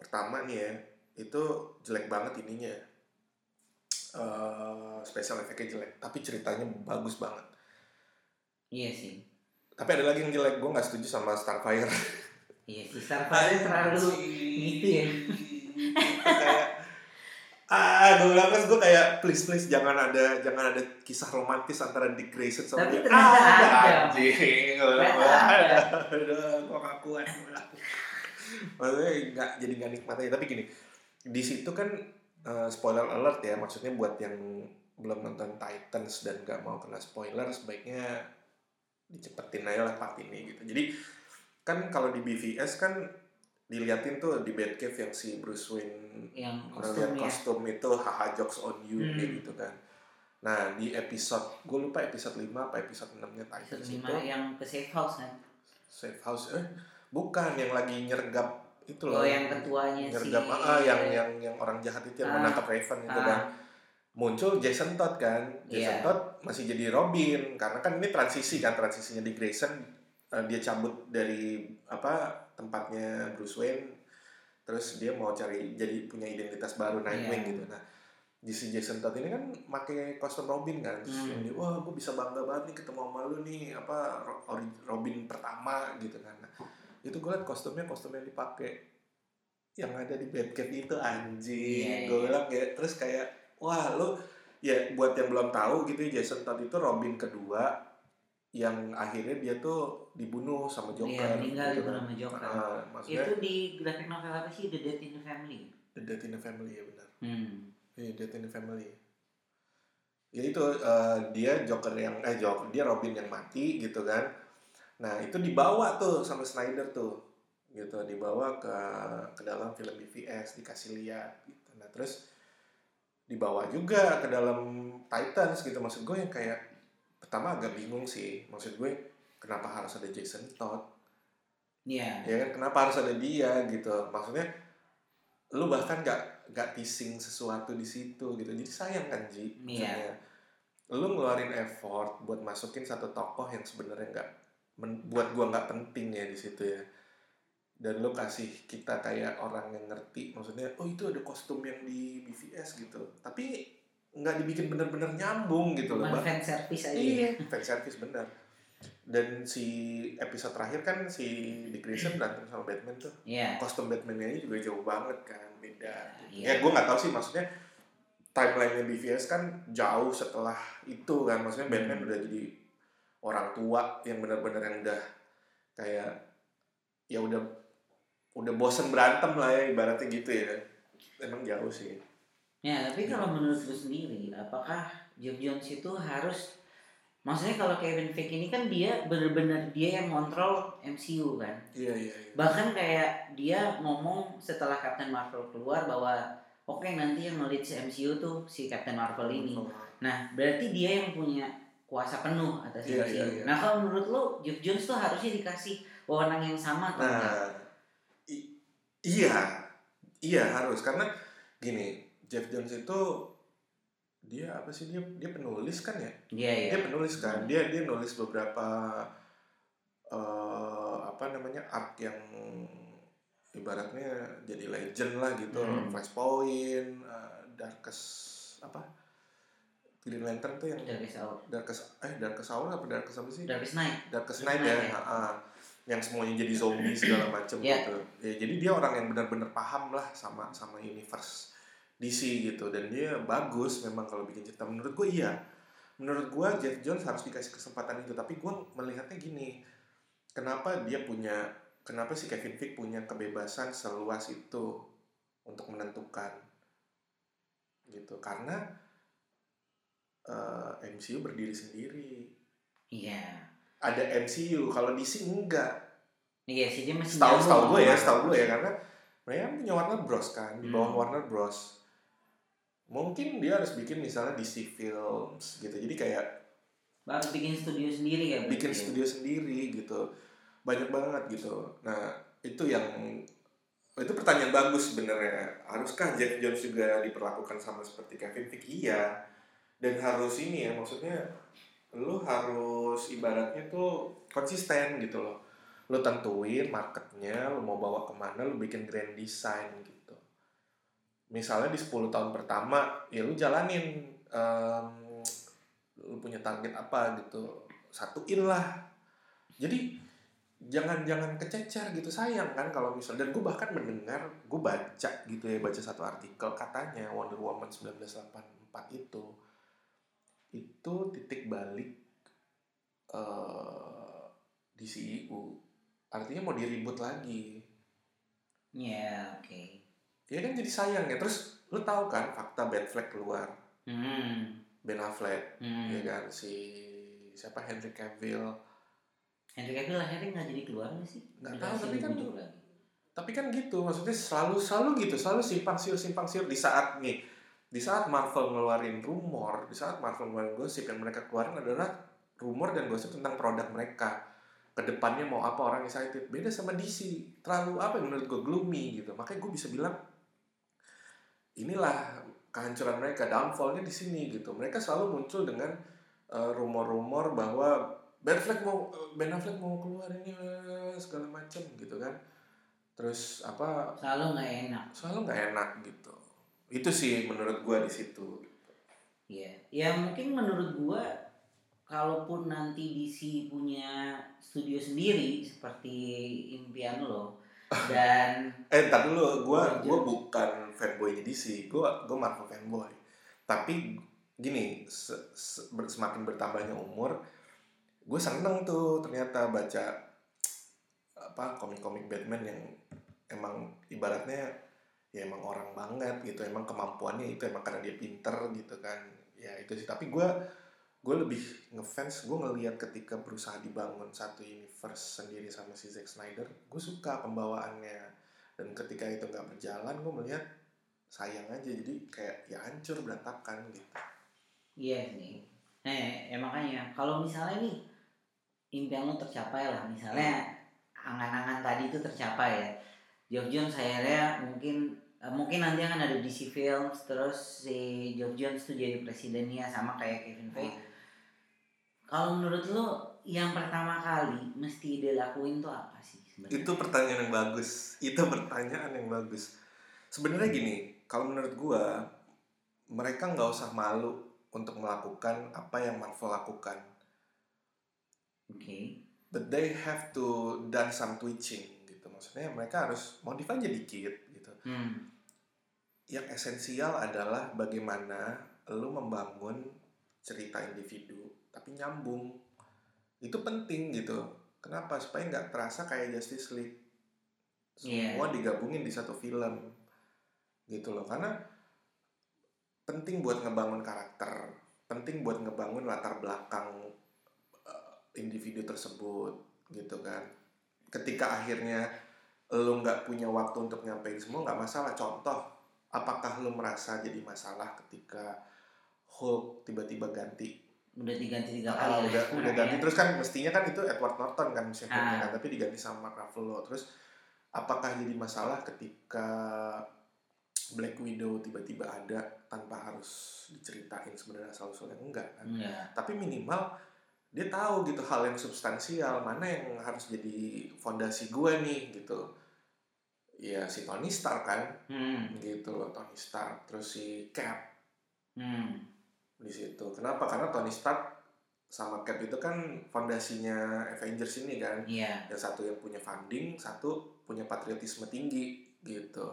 pertama nih ya itu jelek banget ininya eh special effectnya jelek tapi ceritanya bagus banget Iya sih. tapi ada lagi yang jelek gue nggak setuju sama Starfire Iya sih. Starfire terlalu gitu ya. kayak ah gue bilang kan gue kayak please please jangan ada jangan ada kisah romantis antara Dick Grayson sama Tapi dia ternyata ada. anjing gue bilang ada. aduh gue gak kuat maksudnya nggak jadi nggak nikmat aja tapi gini di situ kan eh, spoiler alert ya maksudnya buat yang belum nonton Titans dan nggak mau kena spoiler sebaiknya dicepetin aja lah part ini gitu jadi kan kalau di BVS kan diliatin tuh di Batcave yang si Bruce Wayne yang kostum ya. kostum itu haha jokes on you Hmm. kayak gitu kan nah di episode gue lupa episode 5 apa episode 6 nya Titans itu Lima yang ke safe house kan. safe house eh bukan yang lagi nyergap itu loh Oh yang ketuanya nyergap ah, ah, yang yang yang orang jahat itu yang Ah. menangkap Raven itu Ah. kan muncul Jason Todd kan Jason Iya. Todd masih jadi Robin karena kan ini transisi kan transisinya di Grayson eh, dia cabut dari apa tempatnya Bruce Wayne terus dia mau cari jadi punya identitas baru Nightwing Iya. gitu nah di si Jason Todd ini kan pakai kostum Robin kan terus Hmm. dia, wah gue bisa bangga banget nih ketemu sama lu nih apa Robin pertama gitu kan nah, itu gue liat kostumnya kostum yang dipakai yang ada di Batcave itu anjing Iya, gue iya. bilang kayak terus kayak wah lu ya buat yang belum tahu gitu ya, Jason Todd itu Robin kedua yang akhirnya dia tuh dibunuh sama Joker Iya, meninggal gitu itu kan. nama Joker. Ah, maksudnya Itu di graphic novel apa sih The Death in the Family? The Death in the Family ya benar Hmm. Iya, Death in the Family. Ya itu eh, dia Joker yang eh Joker dia Robin yang mati gitu kan. Nah itu dibawa tuh sama Snyder tuh, gitu dibawa ke ke dalam film BVS dikasih lihat. Gitu. Nah terus dibawa juga ke dalam Titans gitu maksud gue yang kayak pertama agak bingung sih maksud gue kenapa harus ada Jason Todd Iya. ya kan kenapa harus ada dia gitu maksudnya lu bahkan gak gak teasing sesuatu di situ gitu jadi sayang kan Ji Iya. maksudnya lu ngeluarin effort buat masukin satu tokoh yang sebenarnya nggak men- buat gua nggak penting ya di situ ya dan lu kasih kita kayak orang yang ngerti maksudnya oh itu ada kostum yang di BVS gitu tapi nggak dibikin bener-bener nyambung gitu loh fan service aja. Iya, fan service bener. Dan si episode terakhir kan si Dick Grayson berantem sama Batman tuh. Iya. Kostum Batman-nya juga jauh banget kan, beda. Iya. Ya gue nggak tahu sih maksudnya timeline-nya BVS kan jauh setelah itu kan. Maksudnya Batman Hmm. udah jadi orang tua yang benar-benar yang udah kayak ya udah udah bosen berantem lah ya ibaratnya gitu ya. Emang jauh sih. Ya, tapi kalau menurut lu sendiri, apakah Geoff Jones itu harus Maksudnya kalau Kevin Feige ini kan dia bener-bener dia yang kontrol MCU kan. Iya iya. iya. Bahkan kayak dia ngomong setelah Captain Marvel keluar bahwa oke nanti yang si MCU tuh si Captain Marvel ini. Nah, berarti dia yang punya kuasa penuh atas Iya, MCU. iya, iya. Nah, kalau menurut lu Geoff Jones tuh harusnya dikasih wewenang yang sama atau enggak? Nah, i- iya, iya harus karena gini, Jeff Jones itu dia apa sih dia dia penulis kan ya? Iya, iya. Dia penulis kan, dia dia nulis beberapa eh apa namanya arc yang ibaratnya jadi legend lah gitu, Hmm. Flashpoint, eh, Darkest apa? Green Lantern tuh yang Darkest Hour. Darkest eh Darkest Hour apa Darkest apa sih? Darkest Night. Darkest Night ya, ya. yang semuanya jadi zombie segala macam Iya. gitu. Ya, jadi dia orang yang benar-benar paham lah sama sama universe DC gitu dan dia bagus memang kalau bikin cerita. Menurut gue iya. Menurut gue Jeff Jones harus dikasih kesempatan itu. Tapi gue melihatnya gini, kenapa dia punya, kenapa si Kevin Feige punya kebebasan seluas itu untuk menentukan gitu? Karena eh, MCU berdiri sendiri. Iya. ada MCU kalau DC enggak. Iya sih dia masih nyambung setahu gue ya sama- setahu gue ya karena mereka punya Warner Bros kan di bawah Hmm. Warner Bros. Mungkin dia harus bikin misalnya DC Films gitu. Jadi kayak Baru bikin studio sendiri ya. bikin ya? studio sendiri gitu. Banyak banget gitu. Nah itu yang itu pertanyaan bagus sebenarnya. Haruskah Jeff Jones juga diperlakukan sama seperti Kevin Feige? Iya dan harus ini ya maksudnya lu harus ibaratnya tuh konsisten gitu loh. Lu tentuin marketnya lu mau bawa ke mana lu bikin grand design gitu. Misalnya di 10 tahun pertama ya lu jalanin em, lu punya target apa gitu. Satuin lah. Jadi jangan jangan kececer gitu. Sayang kan kalau misal dan gue bahkan mendengar gue baca gitu ya baca satu artikel katanya Wonder Woman 1984 itu itu titik balik uh, di CEU artinya mau diribut lagi ya yeah, oke okay. ya kan jadi sayang ya terus lu tahu kan fakta Bad Flag keluar hmm. Ben Affleck Hmm. ya kan si siapa Henry Cavill Henry Cavill akhirnya nggak jadi keluar nggak sih Nggak tahu, tapi kan- lagi. tapi kan gitu maksudnya selalu selalu gitu selalu simpang siur simpang siur di saat nih di saat Marvel ngeluarin rumor di saat Marvel ngeluarin gosip yang mereka keluarin adalah rumor dan gosip tentang produk mereka. Ke depannya mau apa orang excited. Beda sama DC terlalu apa yang menurut gue gloomy gitu. Makanya gue bisa bilang inilah kehancuran mereka. Downfallnya di sini gitu. Mereka selalu muncul dengan eh, rumor-rumor bahwa Ben Affleck mau Ben Affleck mau keluar ini eh, segala macam gitu kan. Terus apa selalu nggak enak. Selalu nggak enak gitu itu sih menurut gua di situ. Iya, ya mungkin menurut gua kalaupun nanti DC punya studio sendiri seperti impian lo dan eh entar dulu gua Lanjut. gua bukan fanboy DC gua gua Marvel fanboy. Tapi gini se- se- semakin bertambahnya umur gue seneng tuh ternyata baca apa komik-komik Batman yang emang ibaratnya ya emang orang banget gitu emang kemampuannya itu emang karena dia pinter gitu kan. Ya itu sih tapi gue gue lebih ngefans gue ngelihat ketika berusaha dibangun satu universe sendiri sama si Zack Snyder gue suka pembawaannya. Dan ketika itu nggak berjalan gue melihat sayang aja jadi kayak ya hancur berantakan gitu. Iya sih. Nah, ya makanya kalau misalnya nih impian lo tercapai lah, misalnya angan-angan tadi itu tercapai ya. Jones akhirnya mungkin eh, mungkin nanti akan ada DC Films terus si Geoff Jones tuh jadi presidennya sama kayak Kevin Feige. Kalau menurut lo yang pertama kali mesti dia lakuin tuh apa sih sebenarnya? itu pertanyaan yang bagus itu pertanyaan yang bagus sebenarnya gini kalau menurut gua mereka nggak usah malu untuk melakukan apa yang Marvel lakukan Oke. but they have to done some twitching gitu maksudnya mereka harus modif aja dikit gitu Hmm. Yang esensial adalah bagaimana lu membangun cerita individu tapi nyambung. Itu penting gitu. Kenapa? Supaya nggak terasa kayak Justice League. Semua digabungin di satu film. Gitu loh. Karena penting buat ngebangun karakter penting buat ngebangun latar belakang eh, individu tersebut gitu kan. Ketika akhirnya lu nggak punya waktu untuk nyampein semua nggak masalah. Contoh apakah lu merasa jadi masalah ketika Hulk tiba-tiba ganti Udah diganti tiga Ah, kali. udah ya. udah ganti terus kan mestinya kan itu Edward Norton kan mesin Ah. kan tapi diganti sama Mark Ruffalo terus apakah jadi masalah ketika Black Widow tiba-tiba ada tanpa harus diceritain sebenarnya asal usulnya enggak kan Enggak. tapi minimal dia tahu gitu hal yang substansial mana yang harus jadi fondasi gue nih gitu ya si Tony Stark kan Hmm. gitu loh Tony Stark terus si Cap Hmm. di situ. Kenapa? Karena Tony Stark sama Cap itu kan fondasinya Avengers ini kan. Iya. Yang satu yang punya funding, satu punya patriotisme tinggi gitu.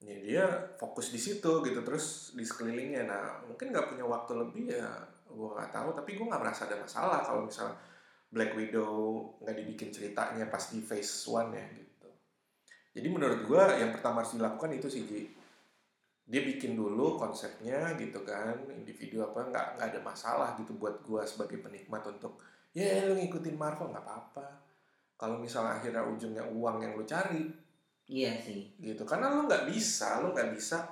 Ya dia fokus di situ gitu terus di sekelilingnya. Nah mungkin nggak punya waktu lebih ya gue nggak tahu. Tapi gue nggak merasa ada masalah kalau misal Black Widow nggak dibikin ceritanya pas di phase one ya gitu. Jadi menurut gue yang pertama harus dilakukan itu sih Ji dia bikin dulu konsepnya gitu kan individu apa nggak nggak ada masalah gitu buat gua sebagai penikmat untuk ya lu ngikutin Marvel nggak apa-apa kalau misalnya akhirnya ujungnya uang yang lu cari Iya sih. gitu karena lu nggak bisa lu nggak bisa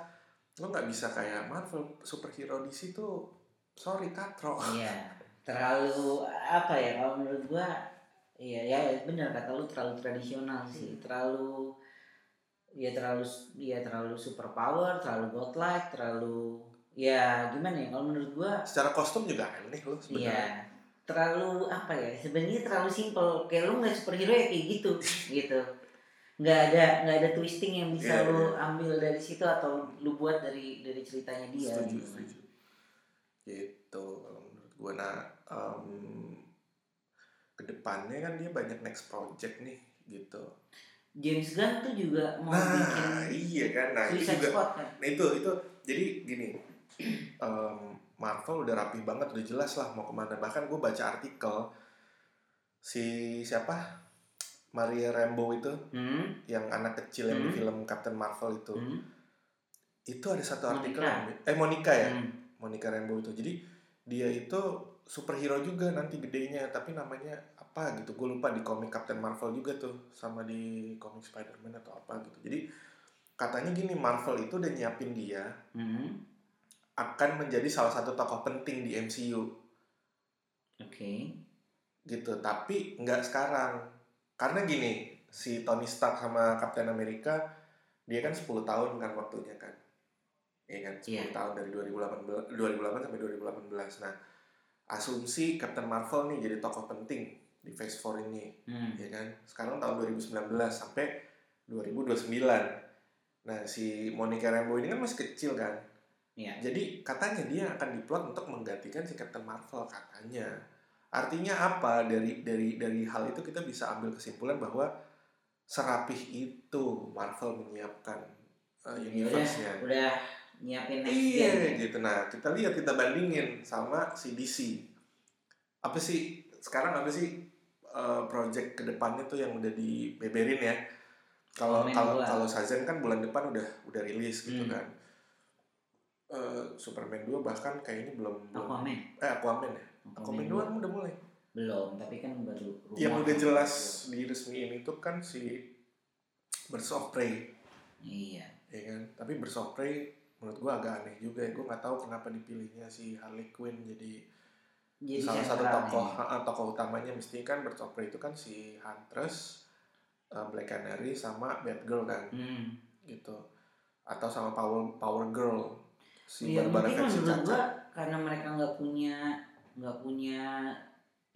lu nggak bisa kayak Marvel superhero di situ sorry katro Iya. Terlalu apa ya kalau menurut gua iya ya benar kata lu terlalu tradisional sih. Terlalu ya terlalu ya terlalu super power, terlalu godlike, terlalu ya gimana ya kalau menurut gua secara kostum juga aneh lu sebenarnya Iya, terlalu apa ya? Sebenarnya terlalu simpel. Kayak lu nggak superhero ya kayak gitu, gitu. Nggak ada nggak ada twisting yang bisa Iya, lu iya. ambil dari situ atau lu buat dari dari ceritanya dia. setuju gitu. setuju gitu kalau menurut gue nah em, ke depannya kan dia banyak next project nih gitu James Gunn tuh juga mau nah bikin iya kan nah itu juga Squad kan nah itu itu jadi gini em, Marvel udah rapi banget udah jelas lah mau ke mana bahkan gue baca artikel si siapa Maria Rambeau itu hmm? yang anak kecil yang di Hmm. film Captain Marvel itu Hmm? itu ada satu artikel Monica. yang- eh Monica ya Hmm. Monica Rambeau itu jadi dia itu superhero juga nanti gedenya tapi namanya apa gitu. Gue lupa di komik Captain Marvel juga tuh sama di komik Spider-Man atau apa gitu. Jadi katanya gini Marvel itu udah nyiapin dia Hmm. akan menjadi salah satu tokoh penting di MCU Oke. gitu tapi nggak sekarang. Karena gini si Tony Stark sama Captain America dia kan 10 tahun kan waktunya kan. Iya kan? 10 Iya. tahun dari 2018 2008 sampai 2018 nah asumsi Captain Marvel nih jadi tokoh penting di Phase 4 ini Hmm. ya kan sekarang tahun 2019 sampai 2029 nah si Monica Rambeau ini kan masih kecil kan Iya. jadi katanya dia akan diplot untuk menggantikan si Captain Marvel katanya artinya apa dari dari dari hal itu kita bisa ambil kesimpulan bahwa serapih itu Marvel menyiapkan uh, Ya udah, universe-nya udah nyiapin next iya gen. ya. gitu nah kita lihat kita bandingin sama si DC apa sih sekarang apa sih uh, project ke depannya tuh yang udah dibeberin ya kalau Aquaman kalau kalau Shazam kan bulan depan udah udah rilis gitu Hmm. kan Eh, Superman 2 bahkan kayaknya belum belum Aquaman. eh Aquaman ya Aquaman 2 dua. udah mulai Belum, tapi kan baru rumor. yang udah jelas diresmiin itu kan si Birds of Prey Iya. ya kan tapi Birds of Prey menurut gua agak aneh juga ya gua nggak tahu kenapa dipilihnya si Harley Quinn jadi Jadi salah satu tokoh ha, tokoh utamanya mesti kan Prey itu kan si Huntress eh, Black Canary sama Batgirl kan Hmm. gitu atau sama Power Power Girl si Ya Barbara versi Caca karena mereka nggak punya nggak punya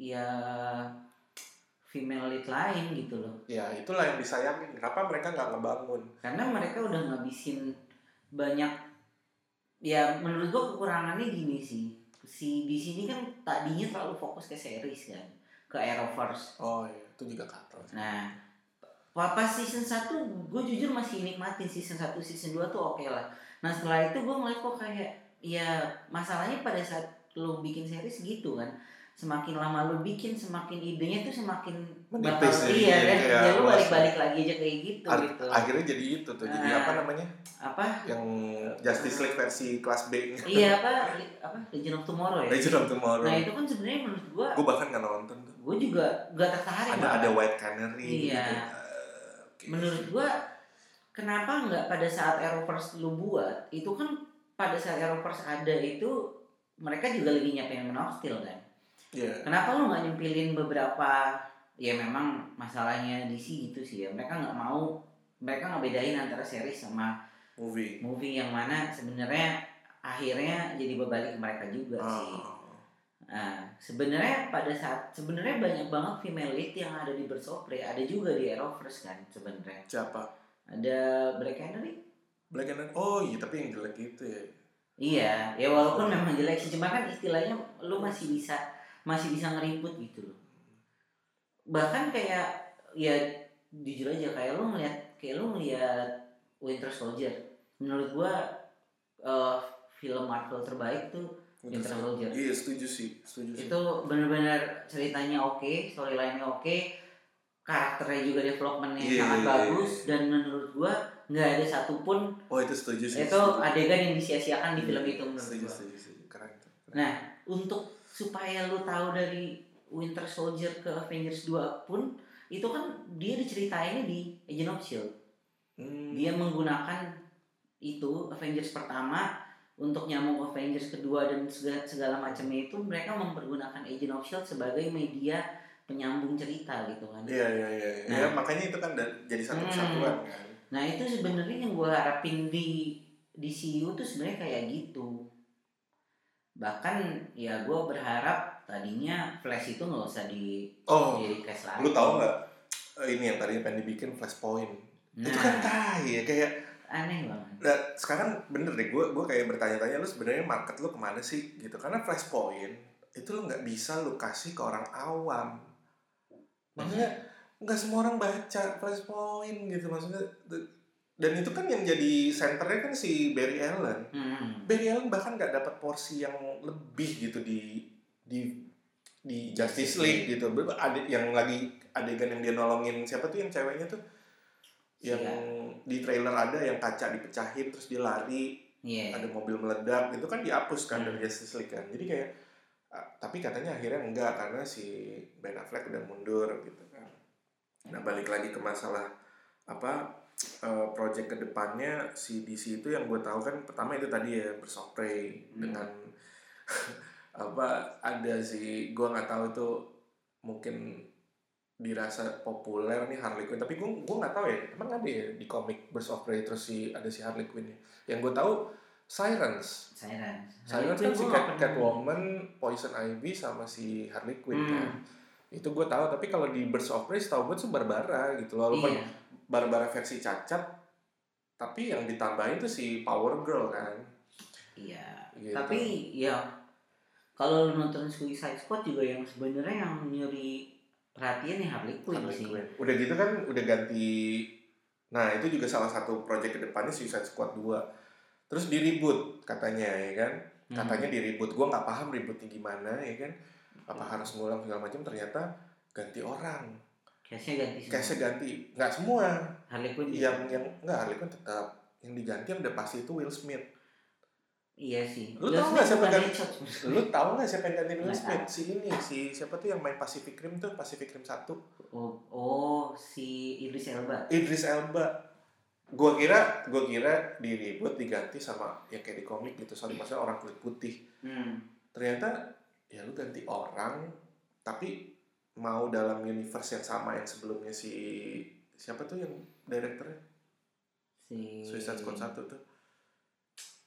ya female lead lain gitu loh. ya itulah yang disayangin kenapa mereka nggak ngebangun Karena mereka udah ngabisin banyak ya menurut gua kekurangannya gini sih. Si di sini kan tadinya terlalu fokus ke series kan, ke Arrowverse. oh iya itu juga sih. Nah, pa- pas season 1 gue jujur masih nikmatin season 1, season 2 tuh oke lah. Nah setelah itu gue ngeliat kok kayak ya masalahnya pada saat lo bikin series gitu kan semakin lama lo bikin semakin idenya tuh semakin Menipis bakal ya, iya kayak ya lo luas balik-balik lagi aja kayak gitu Ar- gitu. akhirnya jadi itu tuh jadi Ah. apa namanya? apa? Yang Justice League versi kelas B. Nya iya apa? Apa? Legend of Tomorrow ya? Legend of Tomorrow. Nah itu kan sebenarnya menurut gue gue bahkan nggak nonton tuh. gue juga gak tertarik ada ada White Canary Iya. gitu. Eh, oke. menurut gua kenapa nggak pada saat Arrowverse lu buat itu kan pada saat Arrowverse ada itu mereka juga lagi nyiapin Man of Steel kan Iya. kenapa lu nggak nyempilin beberapa ya memang masalahnya DC gitu sih ya mereka nggak mau mereka nggak bedain antara series sama movie movie yang mana sebenarnya akhirnya jadi berbalik ke mereka juga sih Oh. Nah, sebenarnya pada saat sebenarnya banyak banget female lead yang ada di Prey, ada juga di Arrowverse kan sebenarnya. siapa Ada Black Canary? Black Canary oh iya tapi yang jelek itu ya Iya, ya walaupun memang jelek sih, cuma kan istilahnya lu masih bisa masih bisa ngeribut gitu loh. Bahkan kayak ya jujur aja kayak lu ngeliat kayak lu ngeliat Winter Soldier. Menurut gua eh, film Marvel terbaik tuh Winter Soldier. iya setuju sih setuju sih itu benar-benar ceritanya oke storyline-nya oke karakternya juga developmentnya Iya, sangat iya, bagus dan menurut gua nggak ada satupun oh itu setuju sih itu setuju. adegan yang disia-siakan di film itu menurut setuju gua setuju setuju keren keren. nah untuk supaya lu tahu dari Winter Soldier ke Avengers 2 pun itu kan dia diceritainnya di Agent of Shield Hmm. dia menggunakan itu Avengers pertama untuk nyambung ke Avengers kedua dan segala, segala macamnya itu mereka mempergunakan Agent of Shield sebagai media penyambung cerita gitu kan. Iya iya iya. Nah. Ya, makanya itu kan jadi satu Hmm. kesatuan kan. Nah itu sebenarnya yang gue harapin di di CU tuh sebenarnya kayak gitu. Bahkan ya gue berharap tadinya Flash itu nggak usah di Oh, di cast lagi. lu tahu nggak eh, ini yang tadinya pengen dibikin Flashpoint. Nah, Itu kan tai ya kayak aneh banget. nah, sekarang bener deh gue gue kayak bertanya-tanya lu sebenarnya market lu ke mana sih gitu karena Flashpoint itu lu nggak bisa lu kasih ke orang awam maksudnya nggak semua orang baca Flashpoint gitu maksudnya dan itu kan yang jadi senternya kan si Barry Allen Hmm. Barry Allen bahkan nggak dapat porsi yang lebih gitu di di di Justice League gitu ada yang lagi adegan yang dia nolongin siapa tuh yang ceweknya tuh yang Iya. di trailer ada yang kaca dipecahin terus dia lari Iya. ada mobil meledak itu kan dihapus kan Hmm. dari Justice League kan jadi kayak tapi katanya akhirnya enggak karena si Ben Affleck udah mundur gitu kan nah balik lagi ke masalah apa eh, project ke depannya si DC itu yang gue tahu kan pertama itu tadi ya bersopray Hmm. dengan apa ada si gue nggak tahu itu mungkin dirasa populer nih Harley Quinn tapi gue gue nggak tahu ya emang ada ya di komik Prey terus si ada si Harley Quinn yang gue tahu Sirens Siren. Sirens kan si Cat, Catwoman, Poison Ivy sama si Harley Quinn Hmm. kan itu gue tahu tapi kalau di Birds of Prey tahu gue tuh Barbara gitu loh walaupun Iya. Barbara versi cacat tapi yang ditambahin tuh si Power Girl kan Iya. Gitu. Tapi ya kalau lu nonton Suicide Squad juga yang sebenarnya yang nyuri perhatian ya Harley Quinn Harley sih. Udah gitu kan udah ganti Nah, itu juga salah satu project ke depannya Suicide Squad 2. Terus di reboot katanya ya kan. Hmm. Katanya di reboot. Gua nggak paham rebootnya gimana ya kan. Apa harus ngulang segala macam ternyata ganti orang. Case-nya ganti semua. Case-nya ganti. Nggak semua. Harley Quinn Yang yang nggak Harley Quinn tetap yang diganti yang udah pasti itu Will Smith. Iya sih. Lu Will tau nggak siapa ganti-. Lu tahu nggak siapa yang gantiin Will Smith? Si ini, si siapa tuh yang main Pacific Rim tuh, Pacific Rim 1. Oh, oh, si Idris Elba. Idris Elba gua kira gua kira di reboot diganti sama ya kayak di komik gitu sorry maksudnya orang kulit putih Hmm. ternyata ya lu ganti orang tapi mau dalam universe yang sama yang sebelumnya si siapa tuh yang direkturnya Si Suicide Squad 1 tuh.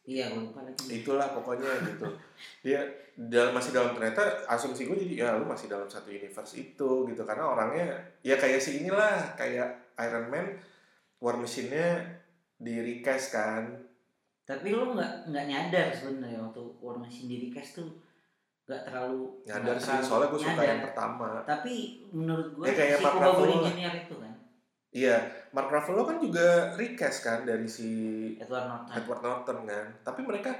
Iya, lupa lagi. itulah pokoknya gitu. Dia dalam masih dalam ternyata asumsi gue jadi ya lu masih dalam satu universe itu gitu. Karena orangnya ya kayak si inilah kayak Iron Man War Machine-nya di recast kan. Tapi lu nggak nggak nyadar sebenarnya waktu War Machine di recast tuh nggak terlalu nyadar sih terlalu soalnya gue suka nyadar. yang pertama. Tapi menurut gue Ya, kayak si Mark Ruffalo itu kan? Iya Mark Ruffalo kan juga recast kan dari si Edward Norton. Edward Norton kan? Tapi mereka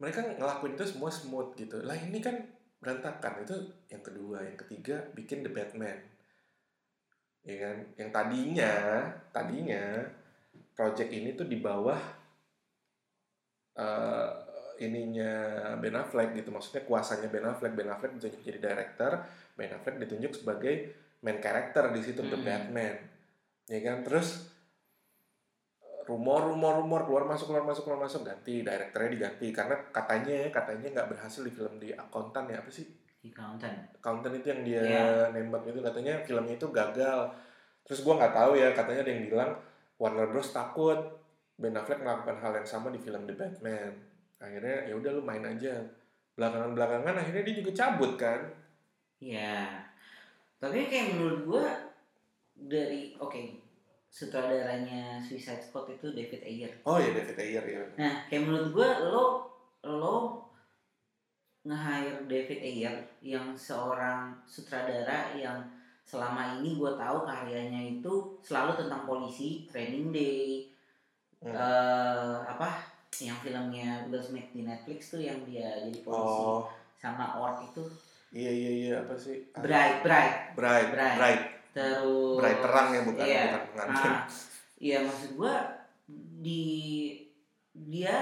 mereka ngelakuin itu semua smooth gitu. Lah ini kan berantakan. Itu yang kedua yang ketiga bikin The Batman. Ya kan? Yang tadinya tadinya project ini tuh di bawah eh, ininya Ben Affleck gitu. Maksudnya kuasanya Ben Affleck. Ben Affleck ditunjuk jadi director. Ben Affleck ditunjuk sebagai main character di situ The Hmm. Batman. Ya kan? Terus rumor rumor rumor keluar masuk keluar masuk keluar masuk ganti. Direkturnya diganti. Karena katanya katanya nggak berhasil di film di akuntan ya apa sih? Di Accountant. Accountant itu yang dia Iya. nembak itu. Katanya filmnya itu gagal. Terus gua nggak tahu ya katanya ada yang bilang Warner Bros. takut Ben Affleck melakukan hal yang sama di film The Batman akhirnya ya udah lu main aja belakangan belakangan akhirnya dia juga cabut kan Iya. Tapi kayak menurut gue dari oke sutradaranya Suicide Squad itu David Ayer. oh ya David Ayer ya Nah, kayak menurut gue lo lo nge-hire David Ayer yang seorang sutradara yang selama ini gue tahu karyanya itu selalu tentang polisi, Training Day, Hmm. eh apa yang filmnya Will Smith di Netflix tuh yang dia jadi polisi. Oh. Sama Orc itu. Iya iya iya apa sih? Bright Bright. Bright Bright. Bright. Terus Bright terang ya bukan? iya. bukan pengantin Nah, iya maksud gua di dia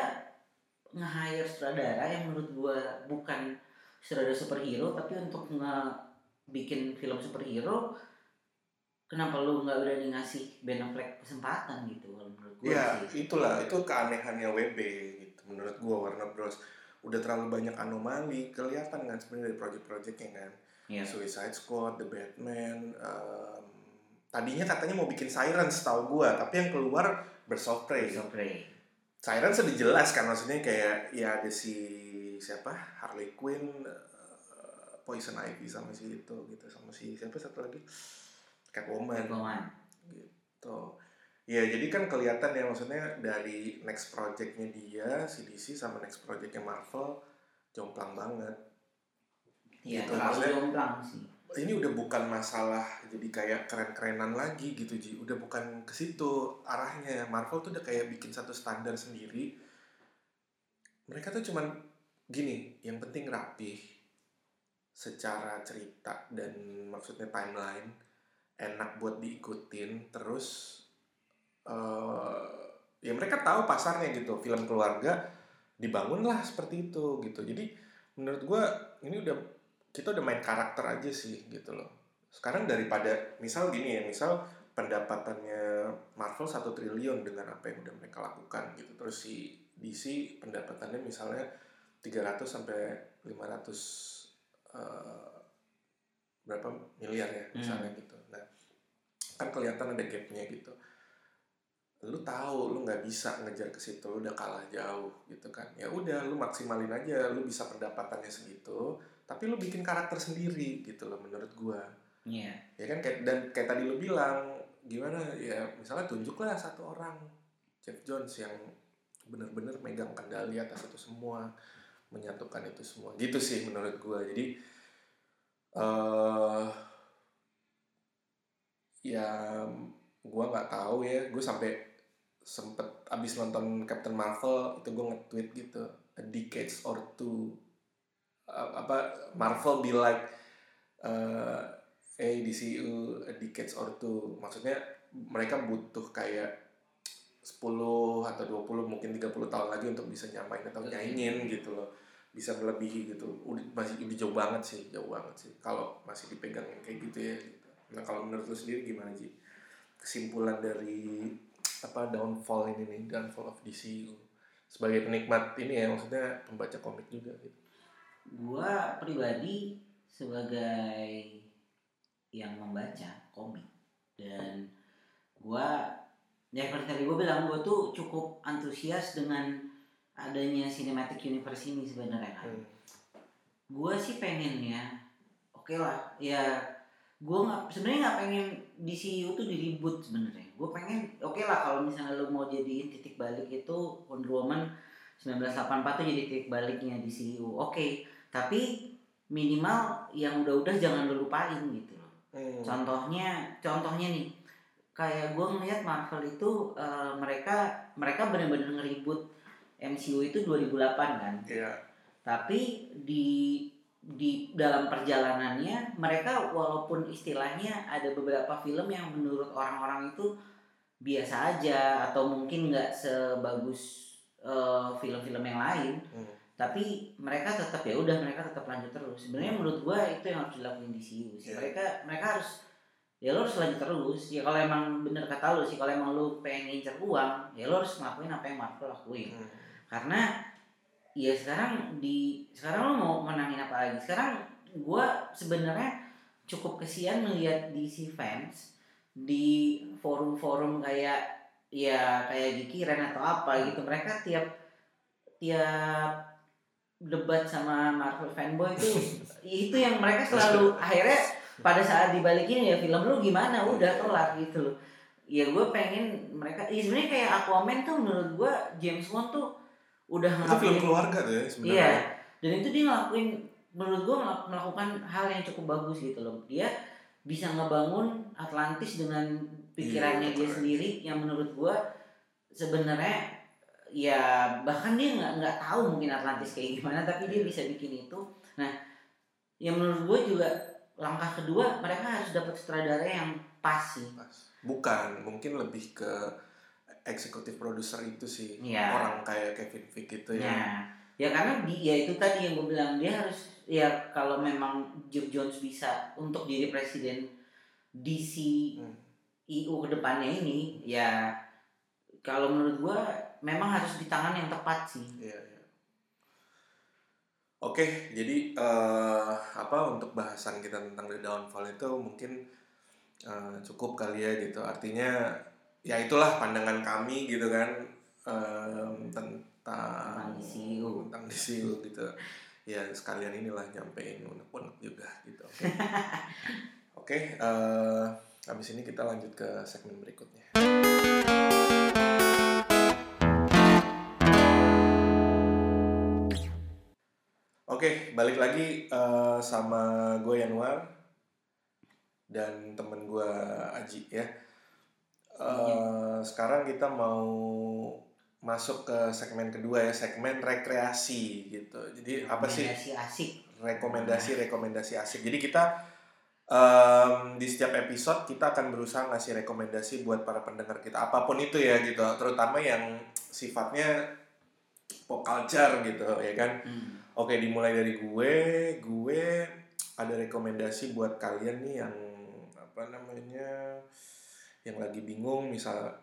nge-hire sutradara yang menurut gua bukan sutradara superhero tapi untuk nge bikin film superhero kenapa lu nggak berani ngasih Ben Affleck kesempatan gitu menurut gua Ya, sih itulah itu keanehannya WB gitu menurut gua Warner Bros. Udah terlalu banyak anomali kelihatan kan sebenarnya dari project-projectnya kan. Iya. Suicide Squad, The Batman, em, tadinya katanya mau bikin Sirens tahu gua, tapi yang keluar Birds Prey. Sirens sudah jelas kan maksudnya kayak ya ada si siapa Harley Quinn, eh, Poison Ivy sama si itu gitu sama si siapa satu lagi Catwoman Catwoman. gitu. Ya jadi kan kelihatan ya maksudnya dari next projectnya dia si DC sama next projectnya Marvel jomplang banget. Iya, Gitu, terlalu jomplang sih. ini udah bukan masalah jadi kayak keren-kerenan lagi gitu Ji. Udah bukan ke situ arahnya. Marvel tuh udah kayak bikin satu standar sendiri. Mereka tuh cuman gini yang penting rapih secara cerita dan maksudnya timeline enak buat diikutin terus uh, ya mereka tahu pasarnya gitu film keluarga dibangunlah seperti itu gitu. Jadi menurut gue ini udah kita udah main karakter aja sih gitu loh. Sekarang daripada misal gini ya misal pendapatannya Marvel satu triliun dengan apa yang udah mereka lakukan gitu. Terus si DC pendapatannya misalnya 300 sampai 500 uh, berapa miliar ya misalnya hmm. gitu kan kelihatan ada gapnya gitu. Lu tahu lu nggak bisa ngejar ke situ lu udah kalah jauh gitu kan. Ya udah lu maksimalin aja lu bisa pendapatannya segitu tapi lu bikin karakter sendiri gitu loh menurut gua. Iya. Yeah. ya kan kayak dan kayak tadi lu bilang gimana? Ya misalnya tunjuklah satu orang Jeff Jones yang benar-benar megang kendali atas itu semua menyatukan itu semua. Gitu sih menurut gua. Jadi uh, ya gue nggak tahu ya. Gue sampai sempet abis nonton Captain Marvel itu gue nge-tweet gitu a decades or two. Uh, apa Marvel be like uh, eh DCU a decades or two. Maksudnya mereka butuh kayak 10 atau 20 mungkin 30 tahun lagi untuk bisa nyamain atau nyaingin gitu loh. Bisa melebihi gitu. Udah, masih udah jauh banget sih jauh banget sih. Kalau masih dipegang kayak gitu ya. gitu. Nah kalau menurut lu sendiri gimana sih kesimpulan dari apa downfall ini nih downfall of DCU sebagai penikmat ini ya maksudnya pembaca komik juga gitu. Gua pribadi sebagai yang membaca komik dan gua ya seperti tadi gua bilang gua tuh cukup antusias dengan adanya cinematic universe ini sebenarnya kan. Hmm. gua sih pengennya oke okay lah ya gue nggak sebenarnya nggak pengen DCU tuh diribut sebenarnya gue pengen oke okay lah kalau misalnya lo mau jadiin titik balik itu Wonder Woman 1984 tuh jadi titik baliknya DCU oke okay. tapi minimal yang udah-udah jangan lo lupain gitu loh hmm. contohnya contohnya nih kayak gue ngeliat Marvel itu uh, mereka mereka benar-benar ngeribut MCU itu 2008 kan yeah. tapi di di dalam perjalanannya mereka walaupun istilahnya ada beberapa film yang menurut orang-orang itu biasa aja atau mungkin nggak sebagus eh, film-film yang lain hmm. tapi mereka tetap ya udah mereka tetap lanjut terus sebenarnya hmm. menurut gua itu yang harus dilakuin di sih yeah. mereka mereka harus ya lo harus lanjut terus ya kalau emang bener kata lo sih kalau emang lo pengen ngincer uang ya lo harus ngelakuin apa yang Marvel lakuin hmm. karena Iya sekarang di sekarang lo mau menangin apa lagi? Sekarang gue sebenarnya cukup kesian melihat DC fans di forum-forum kayak ya kayak Gikiren atau apa gitu. Mereka tiap tiap debat sama Marvel fanboy itu itu yang mereka selalu akhirnya pada saat dibalikin ya film lu gimana? Udah kelar gitu loh. Ya gue pengen mereka ya sebenarnya kayak Aquaman tuh menurut gue James Wan tuh udah ngelakuin itu film keluarga tuh ya sebenarnya. Iya. Dan itu dia ngelakuin menurut gua melakukan hal yang cukup bagus gitu loh. Dia bisa ngebangun Atlantis dengan pikirannya iya, dia sendiri yang menurut gua sebenarnya ya bahkan dia nggak nggak tahu mungkin Atlantis kayak gimana tapi dia bisa bikin itu. Nah yang menurut gue juga langkah kedua mereka harus dapat sutradara yang pas sih. Bukan mungkin lebih ke eksekutif produser itu sih ya. orang kayak Kevin Feige gitu ya. ya. Ya karena di, ya itu tadi yang gue bilang dia harus ya kalau memang Jeff Jones bisa untuk jadi presiden DC hmm. IU ke depannya ini ya kalau menurut gue memang harus di tangan yang tepat sih. Iya, iya. Oke, jadi uh, apa untuk bahasan kita tentang The Downfall itu mungkin uh, cukup kali ya gitu. Artinya ya itulah pandangan kami gitu kan um, tentang DCU tentang DCU gitu ya sekalian inilah nyampein unek-unek juga gitu oke okay. okay, uh, habis ini kita lanjut ke segmen berikutnya Oke, okay, balik lagi uh, sama gue Yanuar dan temen gue Aji ya. Eh, Sekarang kita mau masuk ke segmen kedua ya, segmen rekreasi gitu. Jadi apa sih Rekomendasi asik rekomendasi-rekomendasi asik. Jadi kita em, di setiap episode kita akan berusaha ngasih rekomendasi buat para pendengar kita apa pun itu ya gitu, terutama yang sifatnya pop culture gitu ya kan. Hmm. Oke, dimulai dari gue. Gue ada rekomendasi buat kalian nih yang apa namanya yang lagi bingung misal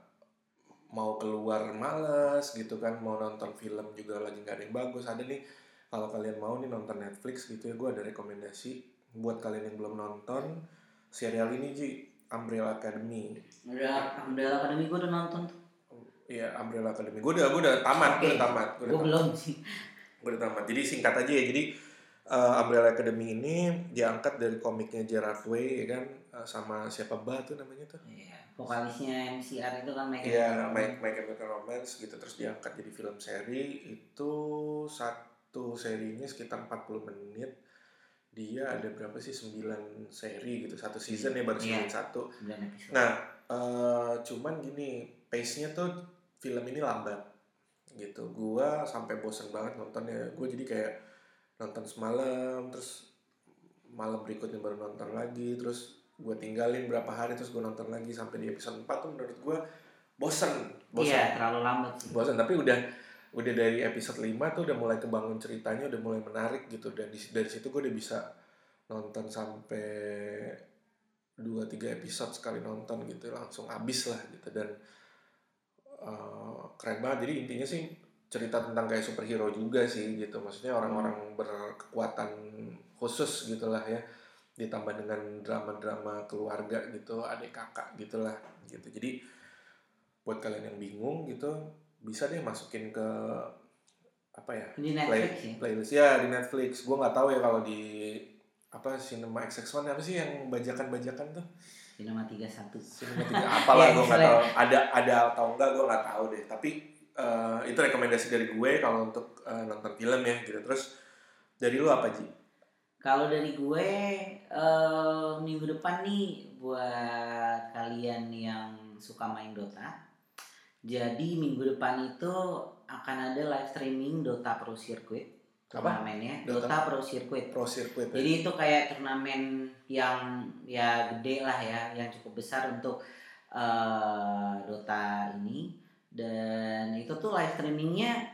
mau keluar males gitu kan mau nonton film juga lagi nggak ada yang bagus ada nih kalau kalian mau nih nonton Netflix gitu ya gue ada rekomendasi buat kalian yang belum nonton serial ini Ji Umbrella Academy. Udah Umbrella Academy gue udah nonton tuh. Iya Umbrella Academy. Gue udah gue udah tamat gue udah tamat gue belum sih. Gue udah tamat. Jadi singkat aja ya jadi uh, Umbrella Academy ini diangkat dari komiknya Gerard Way ya kan uh, sama siapa bah tuh namanya tuh? Iya Vokalisnya MCR itu kan Mike Iya, Mike Chemical Romance gitu terus diangkat jadi film seri itu satu serinya sekitar 40 menit. Dia ada berapa sih 9 seri gitu. Satu season ya baru Iya. season satu. 9 episode Nah, eh, cuman gini, pace-nya tuh film ini lambat gitu. Gua sampai bosen banget nontonnya. Gue jadi kayak nonton semalam terus malam berikutnya baru nonton lagi terus gue tinggalin berapa hari terus gue nonton lagi sampai di episode 4 tuh menurut gue bosen bosen. Iya terlalu lambat sih. Bosen tapi udah udah dari episode 5 tuh udah mulai kebangun ceritanya udah mulai menarik gitu. Dan di, dari situ gue udah bisa nonton sampai dua tiga episode sekali nonton gitu. Langsung habis lah gitu. Dan eh, keren banget. Jadi intinya sih cerita tentang kayak superhero juga sih gitu. Maksudnya orang-orang berkekuatan khusus gitulah ya ditambah dengan drama-drama keluarga gitu adik kakak gitulah gitu. Jadi buat kalian yang bingung gitu bisa deh masukin ke apa ya Di play, Netflix ya? playlist. Ya di Netflix. Gue nggak tahu ya kalau di apa Cinema XX1 apa sih yang bajakan-bajakan tuh? Cinema 31 Cinema tiga apalah Ya, gue nggak tahu. Ada ada atau enggak gue nggak tahu deh. Tapi eh, itu rekomendasi dari gue kalau untuk eh, nonton film ya gitu. Terus dari lu apa Ji? Kalau dari gue eh, minggu depan nih buat kalian yang suka main Dota. Jadi minggu depan itu akan ada live streaming Dota Pro Circuit Apa? turnamennya Dota? Dota, Pro Circuit. Pro Circuit ya? Jadi itu kayak turnamen yang ya gede lah ya, yang cukup besar untuk eh, Dota ini dan itu tuh live streamingnya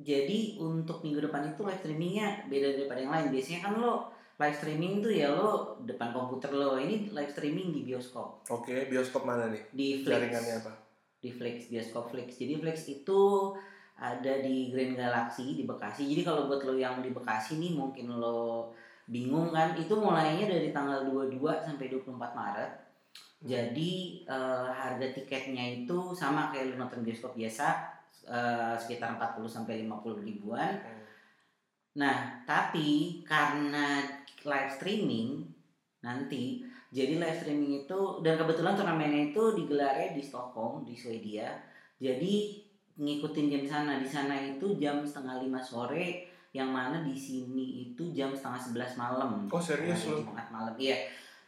jadi untuk minggu depan itu live streamingnya beda daripada yang lain. Biasanya kan lo live streaming tuh ya lo depan komputer lo. Ini live streaming di bioskop. Oke, bioskop mana nih? di Flix. Jaringannya apa? di Flix bioskop Flix. Jadi Flix itu ada di Grand Galaxy di Bekasi. Jadi kalau buat lo yang di Bekasi nih mungkin lo bingung kan itu mulainya dari tanggal 22 sampai 24 Maret. Jadi eh, harga tiketnya itu sama kayak lo nonton bioskop biasa eh, sekitar 40 sampai 50 ribuan Hmm. Nah, tapi karena live streaming nanti jadi live streaming itu dan kebetulan turnamennya itu digelarnya di Stockholm di Swedia. Jadi ngikutin jam sana di sana itu jam setengah lima sore yang mana di sini itu jam setengah sebelas malam. Oh serius lu? Jumat malam. Iya.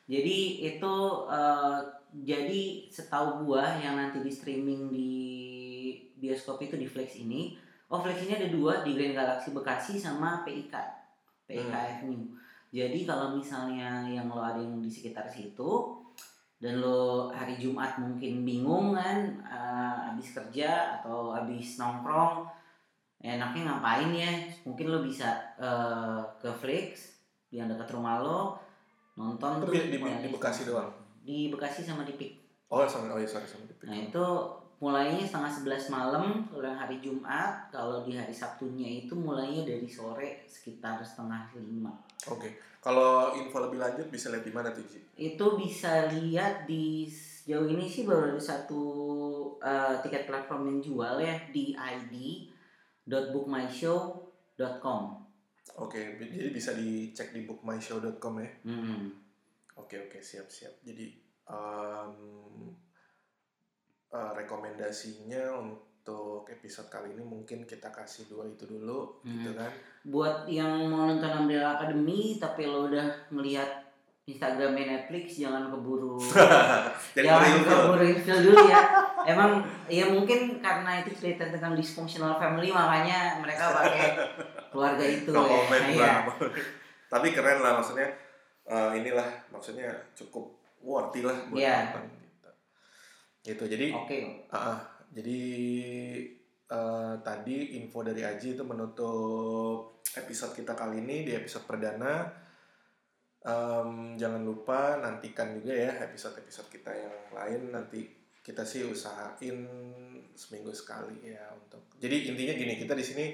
Jadi itu eh, jadi setahu gua yang nanti di streaming di bioskop itu di Flex ini, oh Flex ini ada dua di Grand Galaxy Bekasi sama PIK, PIK Hmm. Avenue. Jadi kalau misalnya yang lo ada yang di sekitar situ dan lo hari Jumat mungkin bingung kan eh, habis kerja atau habis nongkrong enaknya ngapain ya mungkin lo bisa eh, ke Flix yang dekat rumah lo nonton Itu tuh di- di- di Bekasi doang? di Bekasi sama di Pik Oh sama oh iya sorry sama nah itu mulainya setengah sebelas malam kalau yang hari Jumat kalau di hari Sabtunya itu mulainya dari sore sekitar setengah lima Oke. Kalau info lebih lanjut bisa lihat di mana tuh itu bisa lihat di sejauh ini sih baru ada satu eh, tiket platform yang jual ya di id.bookmyshow.com Oke, bi- jadi bisa dicek di bookmyshow.com ya. Hmm. Oke oke siap siap. Jadi em, eh, rekomendasinya untuk episode kali ini mungkin kita kasih dua itu dulu, gitu Hmm. kan? buat yang mau nonton Umbrella Academy tapi lo udah ngelihat Instagramnya Netflix jangan keburu Jadi jangan keburu infil dulu ya. Emang ya mungkin karena itu cerita tentang dysfunctional family makanya mereka pakai keluarga itu No ya. comment Iya. lah. Tapi keren lah maksudnya eh, inilah maksudnya cukup worthy lah buat Iya. nonton gitu. Jadi Oke. ah, ah. jadi eh, tadi info dari Aji itu menutup episode kita kali ini di episode perdana. Em, jangan lupa nantikan juga ya episode-episode kita yang lain nanti kita sih usahain seminggu sekali ya untuk jadi intinya gini kita di sini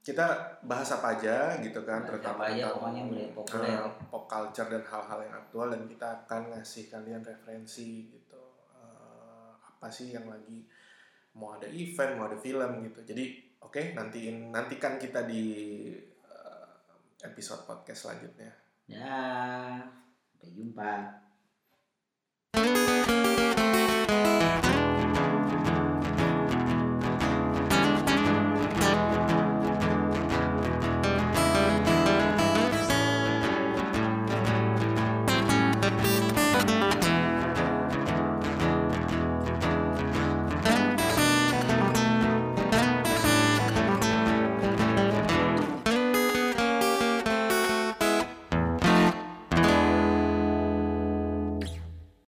kita bahas apa aja gitu kan Bahas terutama aja, tentang, pop culture dan hal-hal yang aktual dan kita akan ngasih kalian referensi gitu apa sih yang lagi mau ada event mau ada film gitu jadi oke nantiin nantikan kita di eh, episode podcast selanjutnya Ya, sampai jumpa.